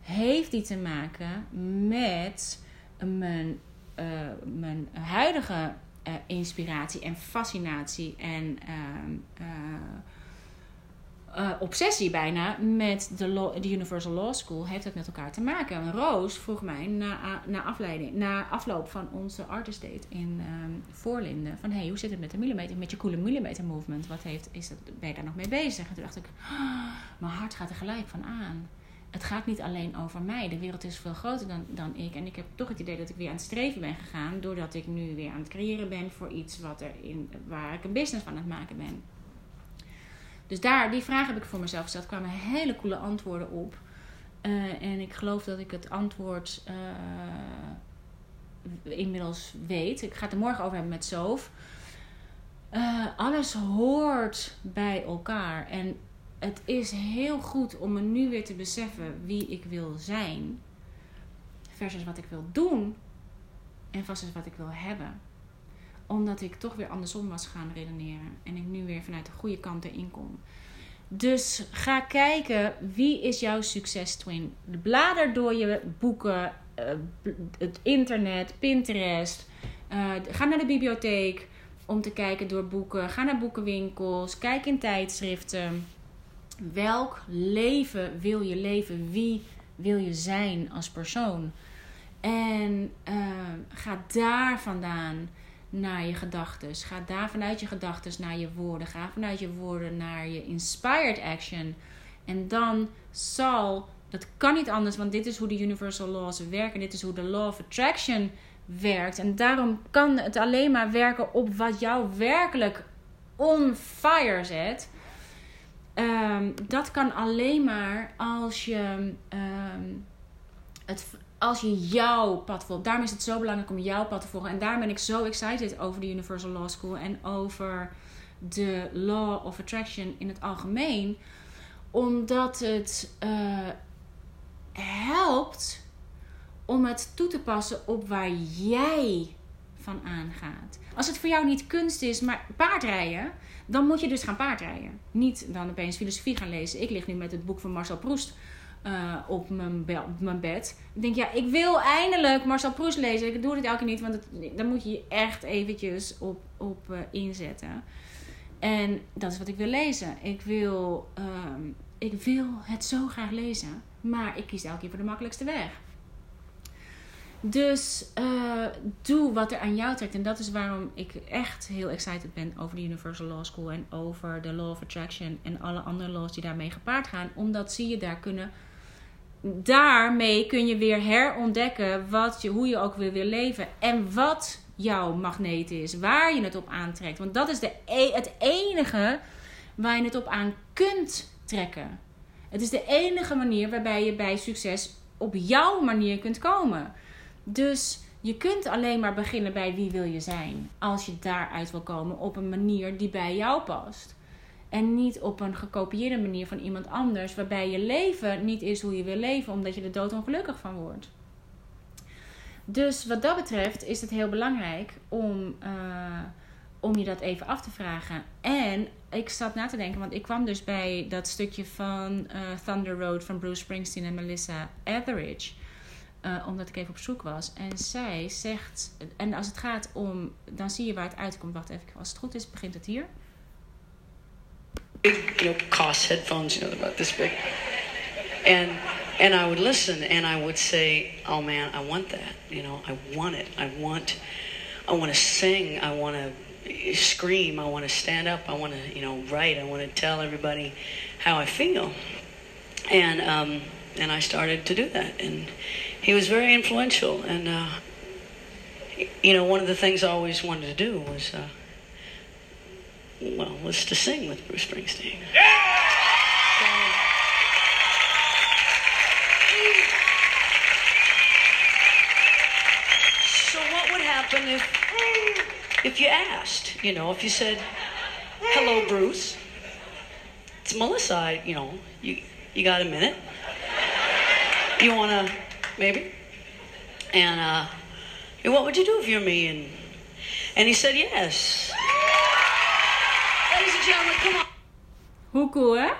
heeft die te maken met mijn, uh, mijn huidige uh, inspiratie en fascinatie en uh, uh, obsessie bijna met de, de Universal Law School heeft het met elkaar te maken. Roos vroeg mij na, na, afleiding, na afloop van onze artist date in um, Voorlinden: van hey, hoe zit het met de millimeter, met je coole millimeter movement? Wat heeft, is dat, ben je daar nog mee bezig? En toen dacht ik: mijn hart gaat er gelijk van aan. Het gaat niet alleen over mij. De wereld is veel groter dan, dan ik. En ik heb toch het idee dat ik weer aan het streven ben gegaan. Doordat ik nu weer aan het creëren ben voor iets wat er in, waar ik een business van aan het maken ben. Dus daar, die vraag heb ik voor mezelf gesteld. Er kwamen hele coole antwoorden op. Uh, en ik geloof dat ik het antwoord uh, inmiddels weet. Ik ga het er morgen over hebben met Sof. Uh, alles hoort bij elkaar. En het is heel goed om me nu weer te beseffen wie ik wil zijn. Versus wat ik wil doen. En versus wat ik wil hebben omdat ik toch weer andersom was gaan redeneren. En ik nu weer vanuit de goede kant erin kom. Dus ga kijken wie is jouw succes twin. Blader door je boeken, uh, het internet, Pinterest. Uh, ga naar de bibliotheek om te kijken door boeken. Ga naar boekenwinkels. Kijk in tijdschriften. Welk leven wil je leven? Wie wil je zijn als persoon? En uh, ga daar vandaan naar je gedachten. Ga daar vanuit je gedachten naar je woorden. Ga vanuit je woorden naar je inspired action. En dan zal, dat kan niet anders, want dit is hoe de universal laws werken. Dit is hoe de law of attraction werkt. En daarom kan het alleen maar werken op wat jou werkelijk on fire zet. Ehm, dat kan alleen maar als je, ehm, het, als je jouw pad volgt. Daarom is het zo belangrijk om jouw pad te volgen. En daarom ben ik zo excited over de Universal Law School en over de Law of Attraction in het algemeen. Omdat het uh, helpt om het toe te passen op waar jij van aangaat. Als het voor jou niet kunst is, maar paardrijden, dan moet je dus gaan paardrijden. Niet dan opeens filosofie gaan lezen. Ik lig nu met het boek van Marcel Proust uh, op, mijn mijn bed. Ik denk, ja, ik wil eindelijk Marcel Proust lezen. Ik doe dit elke keer niet, want het, moet je je echt eventjes op, op uh, inzetten. En dat is wat ik wil lezen. Ik wil, uh, ik wil het zo graag lezen, maar ik kies elke keer voor de makkelijkste weg. Dus uh, doe wat er aan jou trekt. En dat is waarom ik echt heel excited ben over de Universal Law School en over de Law of Attraction en alle andere laws die daarmee gepaard gaan. Omdat zie je daar kunnen. Daarmee kun je weer herontdekken wat je, hoe je ook weer wil leven. En wat jouw magneet is. Waar je het op aantrekt. Want dat is de, e het enige waar je het op aan kunt trekken. Het is de enige manier waarbij je bij succes op jouw manier kunt komen. Dus je kunt alleen maar beginnen bij wie wil je zijn. Als je daaruit wil komen op een manier die bij jou past. En niet op een gekopieerde manier van iemand anders, waarbij je leven niet is hoe je wil leven, omdat je er doodongelukkig van wordt. Dus wat dat betreft is het heel belangrijk om, uh, om je dat even af te vragen. En ik zat na te denken, want ik kwam dus bij dat stukje van uh, Thunder Road van Bruce Springsteen en Melissa Etheridge. Uh, omdat ik even op zoek was. En zij zegt, en als het gaat om, dan zie je waar het uitkomt. Wacht even, als het goed is, begint het hier. Big, you know, cost headphones, you know, about this big. And and I would listen and I would say, "Oh man, I want that. You know, I want it. I want I want to sing. I want to scream. I want to stand up. I want to, you know, write. I want to tell everybody how I feel." And um and I started to do that and he was very influential. And, uh, you know, one of the things I always wanted to do was, uh, well, was to sing with Bruce Springsteen. Yeah! So, so what would happen if, if you asked, you know, if you said, hello, Bruce, it's Melissa, you know, you, you got a minute? You want to maybe. And uh, what would you do if you're me? And and he said yes. Ladies and gentlemen, come on. Hoe cool, hè?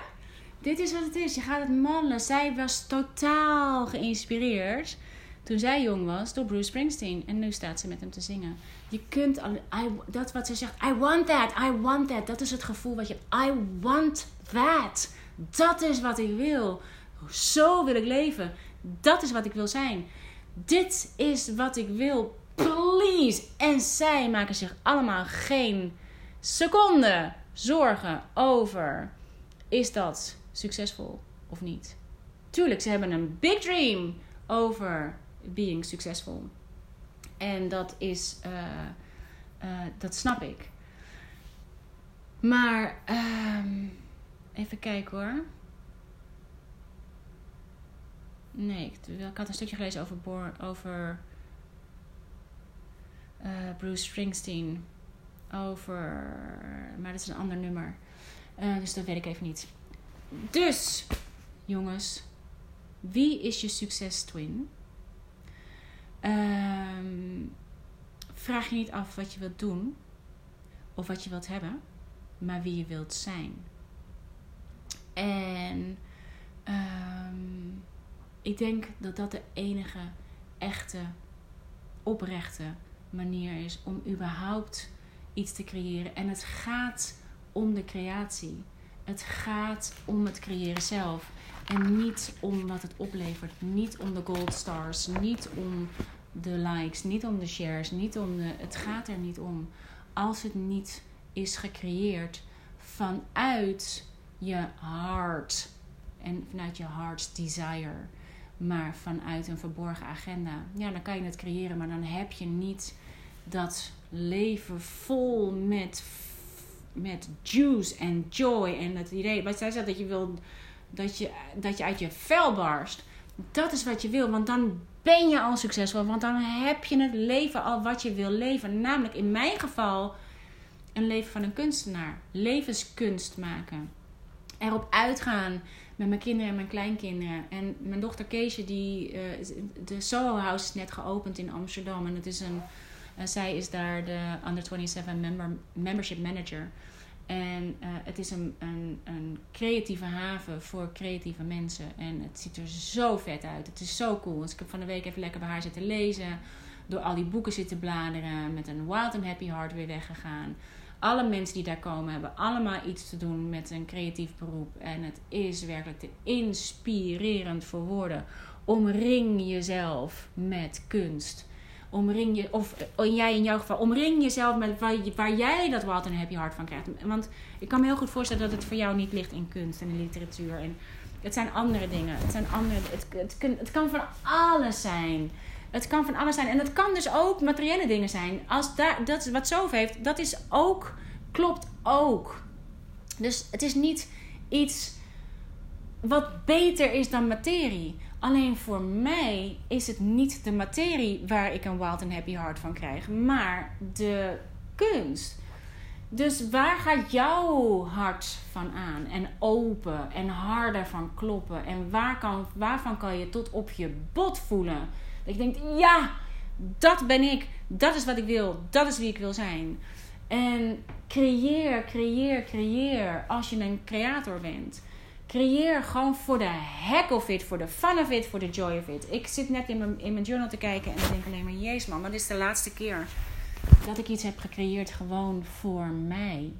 Dit is wat het is. Je gaat het mannen. Zij was totaal geïnspireerd toen zij jong was door Bruce Springsteen. En nu staat ze met hem te zingen. Je kunt al, I, dat wat ze zegt, I want that, I want that. Dat is het gevoel wat je I want that. Dat is wat ik wil. Zo wil ik leven. Dat is wat ik wil zijn. Dit is wat ik wil. Please. En zij maken zich allemaal geen seconde zorgen over: is dat succesvol of niet? Tuurlijk, ze hebben een big dream over being succesvol. En dat is, uh, uh, dat snap ik. Maar, um, even kijken hoor. Nee, ik, had een stukje gelezen over, over uh, Bruce Springsteen. Over. Maar dat is een ander nummer. Uh, dus dat weet ik even niet. Dus, jongens, wie is je succes twin? Um, vraag je niet af wat je wilt doen of wat je wilt hebben, maar wie je wilt zijn. En um, ik denk dat dat de enige echte, oprechte manier is om überhaupt iets te creëren. En het gaat om de creatie. Het gaat om het creëren zelf. En niet om wat het oplevert. Niet om de gold stars. Niet om de likes. Niet om de shares. Niet om de, het gaat er niet om. Als het niet is gecreëerd vanuit je hart. En vanuit je heart's desire maar vanuit een verborgen agenda. Ja, dan kan je het creëren, maar dan heb je niet dat leven vol met, met juice en joy en het idee. Wat zij zegt dat je wil dat je, dat je uit je vel barst. Dat is wat je wil, want dan ben je al succesvol. Want dan heb je het leven al wat je wil leven. Namelijk in mijn geval een leven van een kunstenaar. Levenskunst maken. Erop uitgaan met mijn kinderen en mijn kleinkinderen. En mijn dochter Keesje, die, uh, de Soho House is net geopend in Amsterdam. En het is een, uh, zij is daar de Under 27 member, Membership Manager. En uh, het is een, een, een creatieve haven voor creatieve mensen. En het ziet er zo vet uit. Het is zo cool. Dus ik heb van de week even lekker bij haar zitten lezen. Door al die boeken zitten bladeren. Met een wild and happy heart weer weggegaan. Alle mensen die daar komen hebben allemaal iets te doen met een creatief beroep. En het is werkelijk te inspirerend voor woorden. Omring jezelf met kunst omring je, of uh, jij in jouw geval, omring jezelf met waar, waar jij dat wat een happy heart van krijgt. Want ik kan me heel goed voorstellen dat het voor jou niet ligt in kunst en literatuur. En het zijn andere dingen. Het, zijn andere, het, het, kan, het kan van alles zijn. Het kan van alles zijn. En het kan dus ook materiële dingen zijn. Als daar, dat wat zoveel heeft, dat is ook, klopt ook. Dus het is niet iets wat beter is dan materie. Alleen voor mij is het niet de materie waar ik een wild and happy heart van krijg, maar de kunst. Dus waar gaat jouw hart van aan en open en harder van kloppen? En waar kan, waarvan kan je tot op je bot voelen? Dat je denkt, ja, dat ben ik, dat is wat ik wil, dat is wie ik wil zijn. En creëer, creëer, creëer als je een creator bent. Creëer gewoon voor de heck of it, voor de fun of it, voor de joy of it. Ik zit net in mijn, in mijn journal te kijken en ik denk alleen maar, jezus man, dit is de laatste keer dat ik iets heb gecreëerd gewoon voor mij.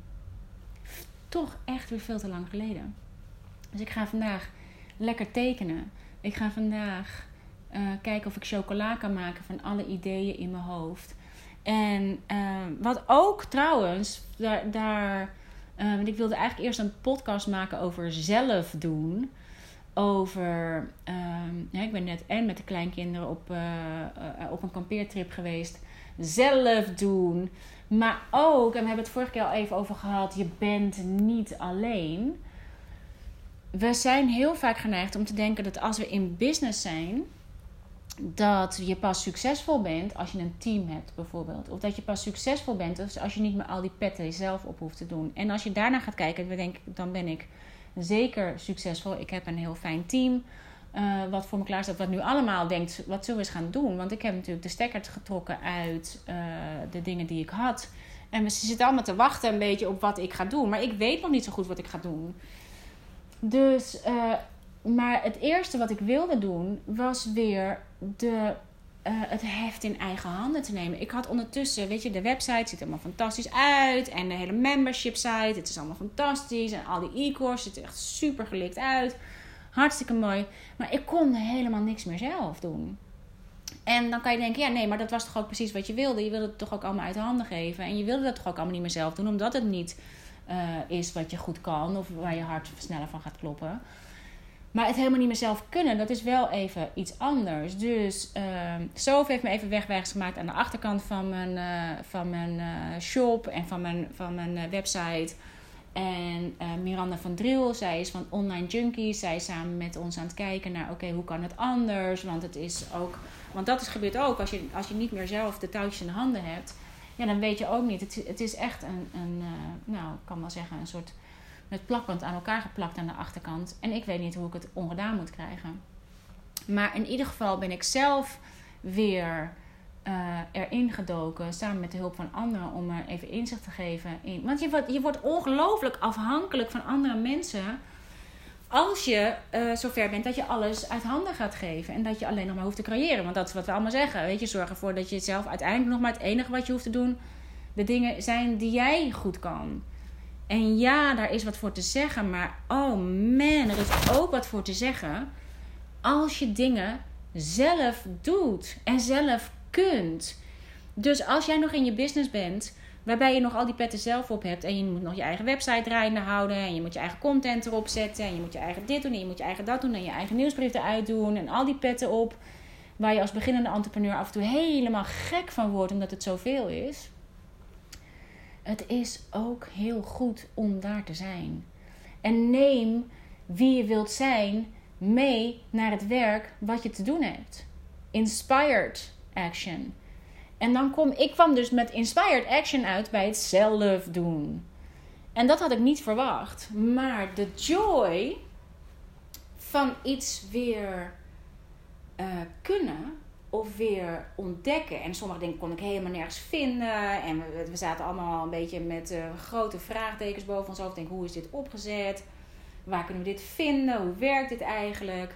Toch echt weer veel te lang geleden. Dus ik ga vandaag lekker tekenen. Ik ga vandaag uh, kijken of ik chocola kan maken van alle ideeën in mijn hoofd. En uh, wat ook trouwens, daar, daar uh, want ik wilde eigenlijk eerst een podcast maken over zelf doen. Over. Uh, ik ben net en met de kleinkinderen op, uh, op een kampeertrip geweest. Zelf doen. Maar ook, en we hebben het vorige keer al even over gehad. Je bent niet alleen. We zijn heel vaak geneigd om te denken dat als we in business zijn dat je pas succesvol bent als je een team hebt, bijvoorbeeld. Of dat je pas succesvol bent als je niet meer al die petten zelf op hoeft te doen. En als je daarna gaat kijken, dan, denk, dan ben ik zeker succesvol. Ik heb een heel fijn team. Uh, wat voor me klaar staat, wat nu allemaal denkt, wat zullen we eens gaan doen? Want ik heb natuurlijk de stekker getrokken uit uh, de dingen die ik had. En ze zitten allemaal te wachten een beetje op wat ik ga doen. Maar ik weet nog niet zo goed wat ik ga doen. Dus uh, maar het eerste wat ik wilde doen was weer de, uh, het heft in eigen handen te nemen. Ik had ondertussen, weet je, de website ziet allemaal fantastisch uit. En de hele membership site, het is allemaal fantastisch. En al die e-courses ziet er echt super gelikt uit. Hartstikke mooi. Maar ik kon helemaal niks meer zelf doen. En dan kan je denken, ja nee, maar dat was toch ook precies wat je wilde. Je wilde het toch ook allemaal uit handen geven. En je wilde dat toch ook allemaal niet meer zelf doen. Omdat het niet uh, is wat je goed kan. Of waar je hart sneller van gaat kloppen. Maar het helemaal niet meer zelf kunnen, dat is wel even iets anders. Dus uh, heeft me even wegwijs gemaakt aan de achterkant van mijn, uh, van mijn uh, shop en van mijn, van mijn uh, website. En Miranda van Driel, zij is van Online Junkies. Zij is samen met ons aan het kijken naar, oké, hoe kan het anders? Want het is ook, want dat is, gebeurt ook als je, als je niet meer zelf de touwtjes in de handen hebt. Ja, dan weet je ook niet. Het, het is echt een, een nou, ik kan wel zeggen, een soort met plakband aan elkaar geplakt aan de achterkant. En ik weet niet hoe ik het ongedaan moet krijgen. Maar in ieder geval ben ik zelf weer uh, erin gedoken. Samen met de hulp van anderen. Om er even inzicht te geven. In. Want je wordt, je wordt ongelooflijk afhankelijk van andere mensen. Als je uh, zover bent dat je alles uit handen gaat geven. En dat je alleen nog maar hoeft te creëren. Want dat is wat we allemaal zeggen. Weet je, zorg ervoor dat je zelf uiteindelijk nog maar het enige wat je hoeft te doen. De dingen zijn die jij goed kan. En ja, daar is wat voor te zeggen, maar oh man, er is ook wat voor te zeggen als je dingen zelf doet en zelf kunt. Dus als jij nog in je business bent, Waarbij je nog al die petten zelf op hebt. En je moet nog je eigen website draaiende houden. En je moet je eigen content erop zetten. En je moet je eigen dit doen. En je moet je eigen dat doen. En je eigen nieuwsbrief eruit doen. En al die petten op. Waar je als beginnende entrepreneur af en toe helemaal gek van wordt. Omdat het zoveel is. Het is ook heel goed om daar te zijn. En neem wie je wilt zijn mee naar het werk wat je te doen hebt. Inspired action. En dan kom ik kwam dus met inspired action uit bij het zelf doen. En dat had ik niet verwacht. Maar de joy van iets weer uh, kunnen of weer ontdekken. En sommige dingen kon ik helemaal nergens vinden. En we, zaten allemaal een beetje met uh, grote vraagtekens boven ons hoofd. Denk, hoe is dit opgezet? Waar kunnen we dit vinden? Hoe werkt dit eigenlijk?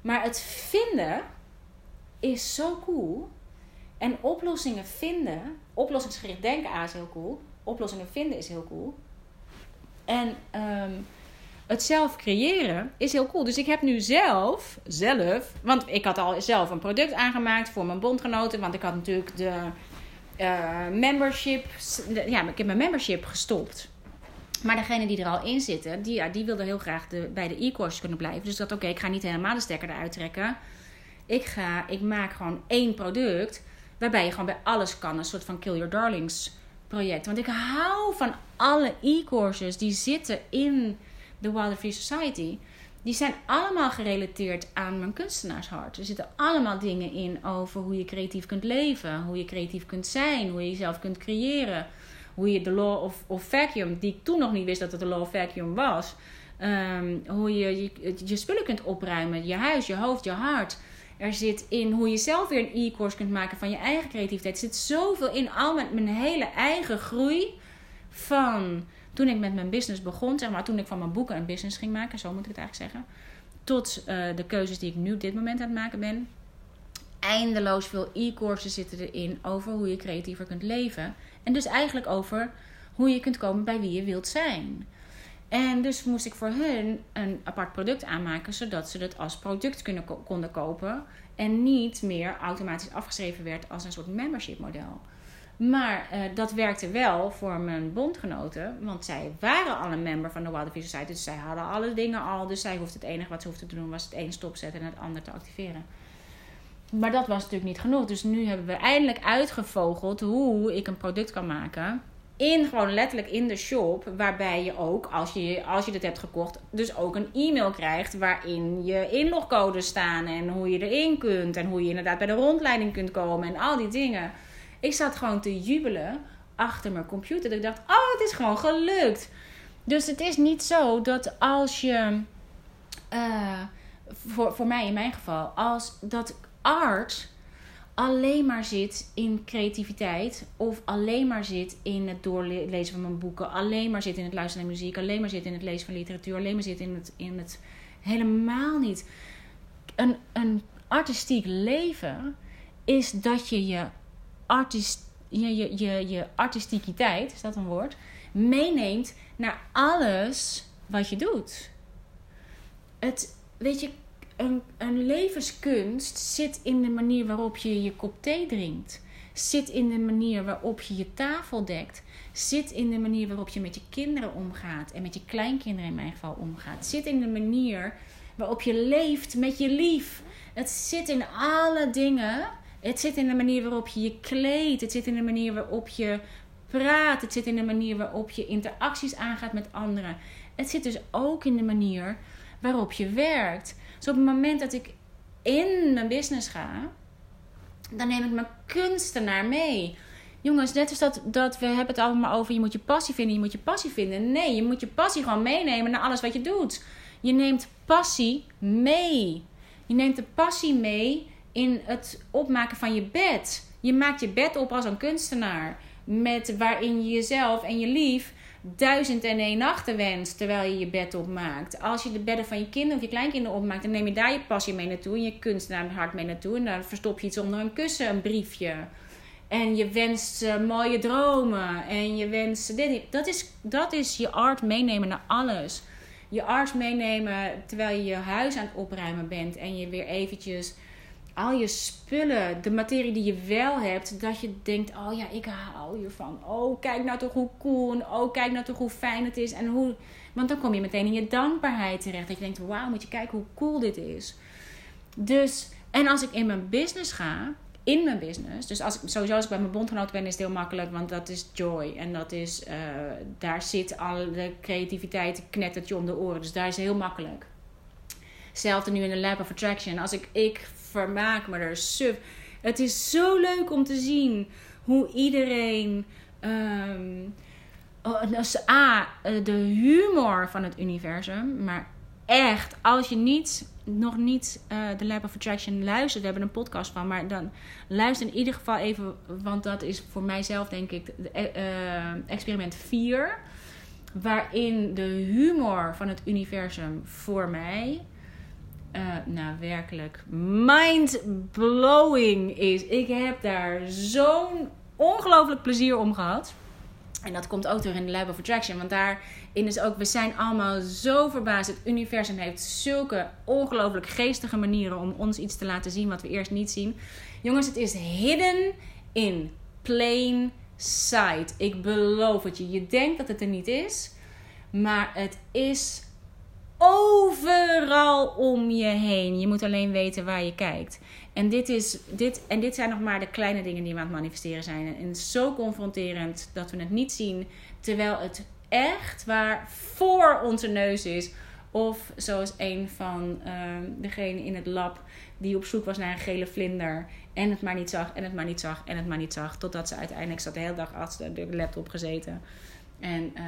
Maar het vinden is zo cool. En oplossingen vinden, oplossingsgericht denken aan is heel cool. Oplossingen vinden is heel cool. En um, het zelf creëren is heel cool. Dus ik heb nu zelf, zelf, want ik had al zelf een product aangemaakt voor mijn bondgenoten. Want ik had natuurlijk de uh, membership, ja, ik heb mijn membership gestopt. Maar degene die er al in zitten, die, ja, die wilde heel graag de, bij de e-course kunnen blijven. Dus dat oké, ik ga niet helemaal de stekker eruit trekken. Ik, ga, ik maak gewoon één product waarbij je gewoon bij alles kan. Een soort van Kill Your Darlings project. Want ik hou van alle e-courses die zitten in de Wilder Free Society. Die zijn allemaal gerelateerd aan mijn kunstenaarshart. Er zitten allemaal dingen in over hoe je creatief kunt leven, hoe je creatief kunt zijn, hoe je jezelf kunt creëren hoe je de law of, of vacuum, die ik toen nog niet wist dat het de law of vacuum was, um, hoe je, je je spullen kunt opruimen, je huis, je hoofd, je hart. Er zit in hoe je zelf weer een e-course kunt maken van je eigen creativiteit. Er zit zoveel in, al met mijn hele eigen groei van toen ik met mijn business begon, zeg maar, toen ik van mijn boeken een business ging maken, zo moet ik het eigenlijk zeggen, tot uh, de keuzes die ik nu op dit moment aan het maken ben. Eindeloos veel e-courses zitten erin over hoe je creatiever kunt leven. En dus eigenlijk over hoe je kunt komen bij wie je wilt zijn. En dus moest ik voor hun een apart product aanmaken, zodat ze het als product kunnen, konden kopen. En niet meer automatisch afgeschreven werd als een soort membership model. Maar uh, dat werkte wel voor mijn bondgenoten, want zij waren al een member van de Wild Society. Dus zij hadden alle dingen al. Dus zij hoefde het enige wat ze hoefde te doen was het een stopzetten en het ander te activeren. Maar dat was natuurlijk niet genoeg. Dus nu hebben we eindelijk uitgevogeld hoe ik een product kan maken. In gewoon letterlijk in de shop. Waarbij je ook, als je, als je dit hebt gekocht, dus ook een e-mail krijgt. Waarin je inlogcodes staan. En hoe je erin kunt. En hoe je inderdaad bij de rondleiding kunt komen. En al die dingen. Ik zat gewoon te jubelen achter mijn computer. Dat ik dacht, oh, het is gewoon gelukt. Dus het is niet zo dat als je. Uh, voor, voor mij in mijn geval. Als dat art alleen maar zit in creativiteit of alleen maar zit in het doorlezen van mijn boeken, alleen maar zit in het luisteren naar muziek, alleen maar zit in het lezen van literatuur, alleen maar zit in het, in het helemaal niet. Een, een artistiek leven is dat je je, artist, je, je, je, je artistiekiteit, is dat een woord, meeneemt naar alles wat je doet. Het, weet je, een, een levenskunst zit in de manier waarop je je kop thee drinkt. Zit in de manier waarop je je tafel dekt. Zit in de manier waarop je met je kinderen omgaat. En met je kleinkinderen in mijn geval omgaat. Zit in de manier waarop je leeft met je lief. Het zit in alle dingen. Het zit in de manier waarop je je kleedt. Het zit in de manier waarop je praat. Het zit in de manier waarop je interacties aangaat met anderen. Het zit dus ook in de manier waarop je werkt. Dus op het moment dat ik in mijn business ga, dan neem ik mijn kunstenaar mee. Jongens, net als dat, dat we hebben het allemaal over je moet je passie vinden, je moet je passie vinden. Nee, je moet je passie gewoon meenemen naar alles wat je doet. Je neemt passie mee. Je neemt de passie mee in het opmaken van je bed. Je maakt je bed op als een kunstenaar. Met waarin je jezelf en je lief duizend en één nachten wenst terwijl je je bed opmaakt. Als je de bedden van je kinderen of je kleinkinderen opmaakt, dan neem je daar je passie mee naartoe en je kunst naar het hart mee naartoe. En dan verstop je iets onder een kussen, een briefje. En je wenst uh, mooie dromen. En je wenst dit. Dat is, dat is je art meenemen naar alles. Je art meenemen terwijl je je huis aan het opruimen bent. En je weer eventjes al je spullen, de materie die je wel hebt, dat je denkt: oh ja, ik hou hiervan. Oh, kijk nou toch hoe cool. Oh, kijk nou toch hoe fijn het is. En hoe. Want dan kom je meteen in je dankbaarheid terecht. Dat je denkt: wauw, moet je kijken hoe cool dit is. Dus, en als ik in mijn business ga, in mijn business. Dus als ik, sowieso als ik bij mijn bondgenoot ben, is het heel makkelijk. Want dat is joy. En dat is, uh, daar zit al de creativiteit, knettertje om de oren. Dus daar is het heel makkelijk. Hetzelfde nu in de Lab of Attraction. Als ik, ik vermaak me er suf. Het is zo leuk om te zien hoe iedereen. Um, A, eh, de humor van het universum. Maar echt, als je niet, nog niet uh, de Lab of Attraction luistert, we hebben een podcast van, maar dan luister in ieder geval even, want dat is voor mijzelf denk ik de, uh, experiment 4, waarin de humor van het universum voor mij uh, nou werkelijk mind-blowing is. Ik heb daar zo'n ongelooflijk plezier om gehad. En dat komt ook door in de Lab of Attraction. Want daarin is ook, we zijn allemaal zo verbaasd. Het universum heeft zulke ongelooflijk geestige manieren om ons iets te laten zien wat we eerst niet zien. Jongens, het is hidden in plain sight. Ik beloof het je. Je denkt dat het er niet is. Maar het is overal om je heen. Je moet alleen weten waar je kijkt. En dit, is, dit, en dit zijn nog maar de kleine dingen die we aan het manifesteren zijn. En zo confronterend dat we het niet zien, terwijl het echt waar voor onze neus is. Of zoals een van uh, degene in het lab die op zoek was naar een gele vlinder. En het maar niet zag, en het maar niet zag, en het maar niet zag. Totdat ze uiteindelijk zat de hele dag achter de laptop gezeten. En uh,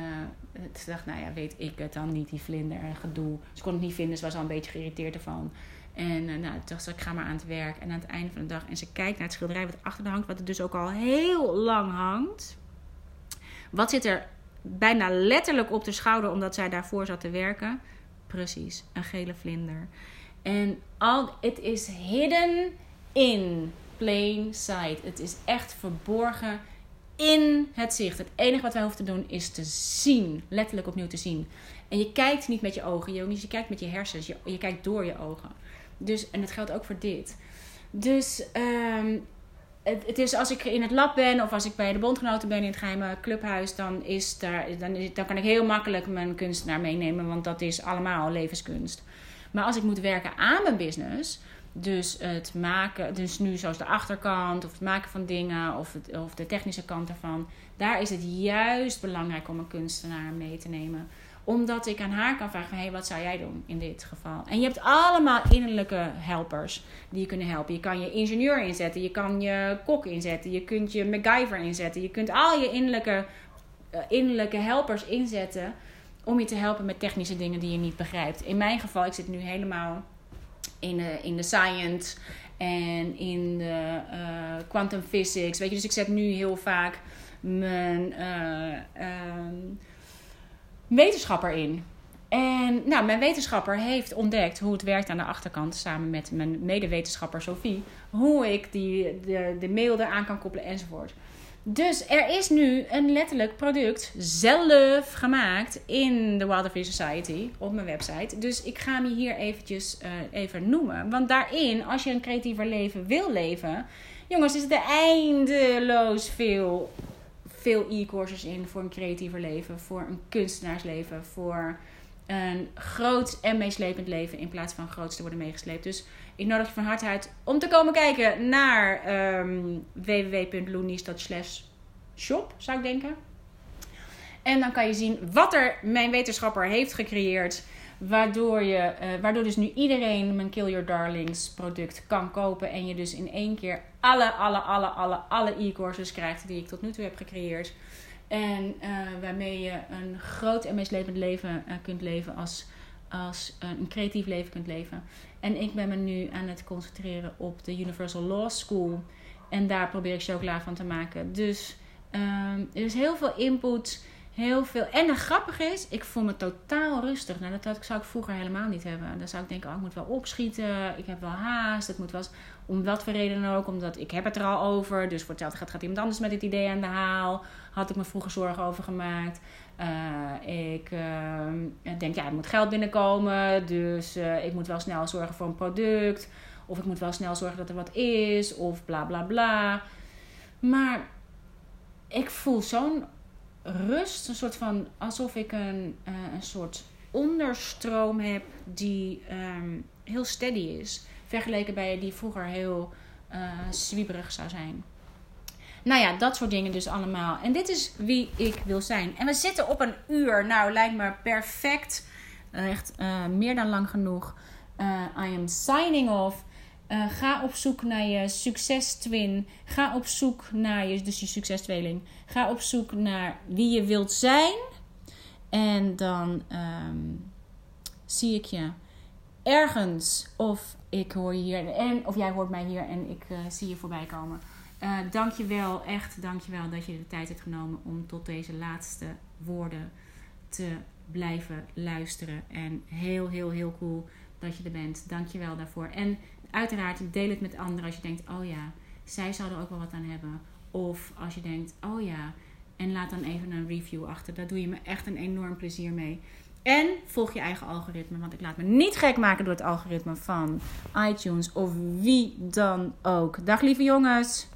toen dacht nou ja, weet ik het dan niet, die vlinder en gedoe. Ze kon het niet vinden, ze was al een beetje geïrriteerd ervan. En uh, nou, toen dacht ze, ik ga maar aan het werk. En aan het einde van de dag, en ze kijkt naar het schilderij wat achter de hangt, wat er dus ook al heel lang hangt. Wat zit er bijna letterlijk op de schouder, omdat zij daarvoor zat te werken? Precies, een gele vlinder. En al, het is hidden in plain sight. Het is echt verborgen in het zicht. Het enige wat wij hoeven te doen is te zien. Letterlijk opnieuw te zien. En je kijkt niet met je ogen, jongens. Je kijkt met je hersens. Je, je kijkt door je ogen. Dus, en dat geldt ook voor dit. Dus um, het, het, is als ik in het lab ben of als ik bij de bondgenoten ben in het geheime clubhuis, dan, is daar, dan, dan kan ik heel makkelijk mijn kunstenaar meenemen, want dat is allemaal levenskunst. Maar als ik moet werken aan mijn business, dus het maken, dus nu zoals de achterkant of het maken van dingen of, het, of de technische kant ervan. Daar is het juist belangrijk om een kunstenaar mee te nemen. Omdat ik aan haar kan vragen: hé, hey, wat zou jij doen in dit geval? En je hebt allemaal innerlijke helpers die je kunnen helpen. Je kan je ingenieur inzetten, je kan je kok inzetten, je kunt je MacGyver inzetten. Je kunt al je innerlijke, uh, innerlijke helpers inzetten om je te helpen met technische dingen die je niet begrijpt. In mijn geval, ik zit nu helemaal in de, in de science en in de uh, quantum physics. Weet je, dus ik zet nu heel vaak mijn uh, uh, wetenschapper in. En nou, mijn wetenschapper heeft ontdekt hoe het werkt aan de achterkant, samen met mijn medewetenschapper Sophie, hoe ik die, de, de mail eraan kan koppelen enzovoort. Dus er is nu een letterlijk product zelf gemaakt in de Wilder Society op mijn website. Dus ik ga hem hier eventjes uh, even noemen. Want daarin, als je een creatiever leven wil leven, jongens, is er eindeloos veel, veel e-courses in voor een creatiever leven, voor een kunstenaarsleven, voor een groot en meeslepend leven in plaats van grootste worden meegesleept. Dus ik nodig je van harte uit om te komen kijken naar um, shop, zou ik denken. En dan kan je zien wat er mijn wetenschapper heeft gecreëerd. Waardoor, je, uh, waardoor dus nu iedereen mijn Kill Your Darlings product kan kopen. En je dus in één keer alle, alle, alle, alle, alle e-courses krijgt die ik tot nu toe heb gecreëerd. En uh, waarmee je een groot en meeslepend leven uh, kunt leven als, als een creatief leven kunt leven. En ik ben me nu aan het concentreren op de Universal Law School. En daar probeer ik chocola van te maken. Dus um, er is heel veel input. Heel veel. En het grappige is, ik voel me totaal rustig. Nou, dat zou ik vroeger helemaal niet hebben. Dan zou ik denken, oh, ik moet wel opschieten. Ik heb wel haast. Het moet wel om wat voor reden dan ook. Omdat ik heb het er al over. Dus voor hetzelfde gaat, gaat iemand anders met dit idee aan de haal. Had ik me vroeger zorgen over gemaakt. Uh, ik uh, denk, ja, er moet geld binnenkomen. Dus uh, ik moet wel snel zorgen voor een product. Of ik moet wel snel zorgen dat er wat is. Of bla bla bla. Maar ik voel zo'n rust. Een soort van alsof ik een, uh, een soort onderstroom heb die um, heel steady is. Vergeleken bij die vroeger heel zwieberig zou zijn. Nou ja, dat soort dingen dus allemaal. En dit is wie ik wil zijn. En we zitten op een uur. Nou, lijkt me perfect. Echt uh, meer dan lang genoeg. Uh, I am signing off. Ga op zoek naar je succestwin. Ga op zoek naar je, dus je succestweeling. Ga op zoek naar wie je wilt zijn. En dan um, zie ik je ergens. Of ik hoor je hier. En, of jij hoort mij hier en ik zie je voorbij komen. Uh, dank je wel, echt dank je wel dat je de tijd hebt genomen om tot deze laatste woorden te blijven luisteren. En heel, heel, heel cool dat je er bent. Dank je wel daarvoor. En uiteraard deel het met anderen als je denkt, oh ja, zij zouden ook wel wat aan hebben. Of als je denkt, oh ja, en laat dan even een review achter. Daar doe je me echt een enorm plezier mee. En volg je eigen algoritme, want ik laat me niet gek maken door het algoritme van iTunes of wie dan ook. Dag lieve jongens.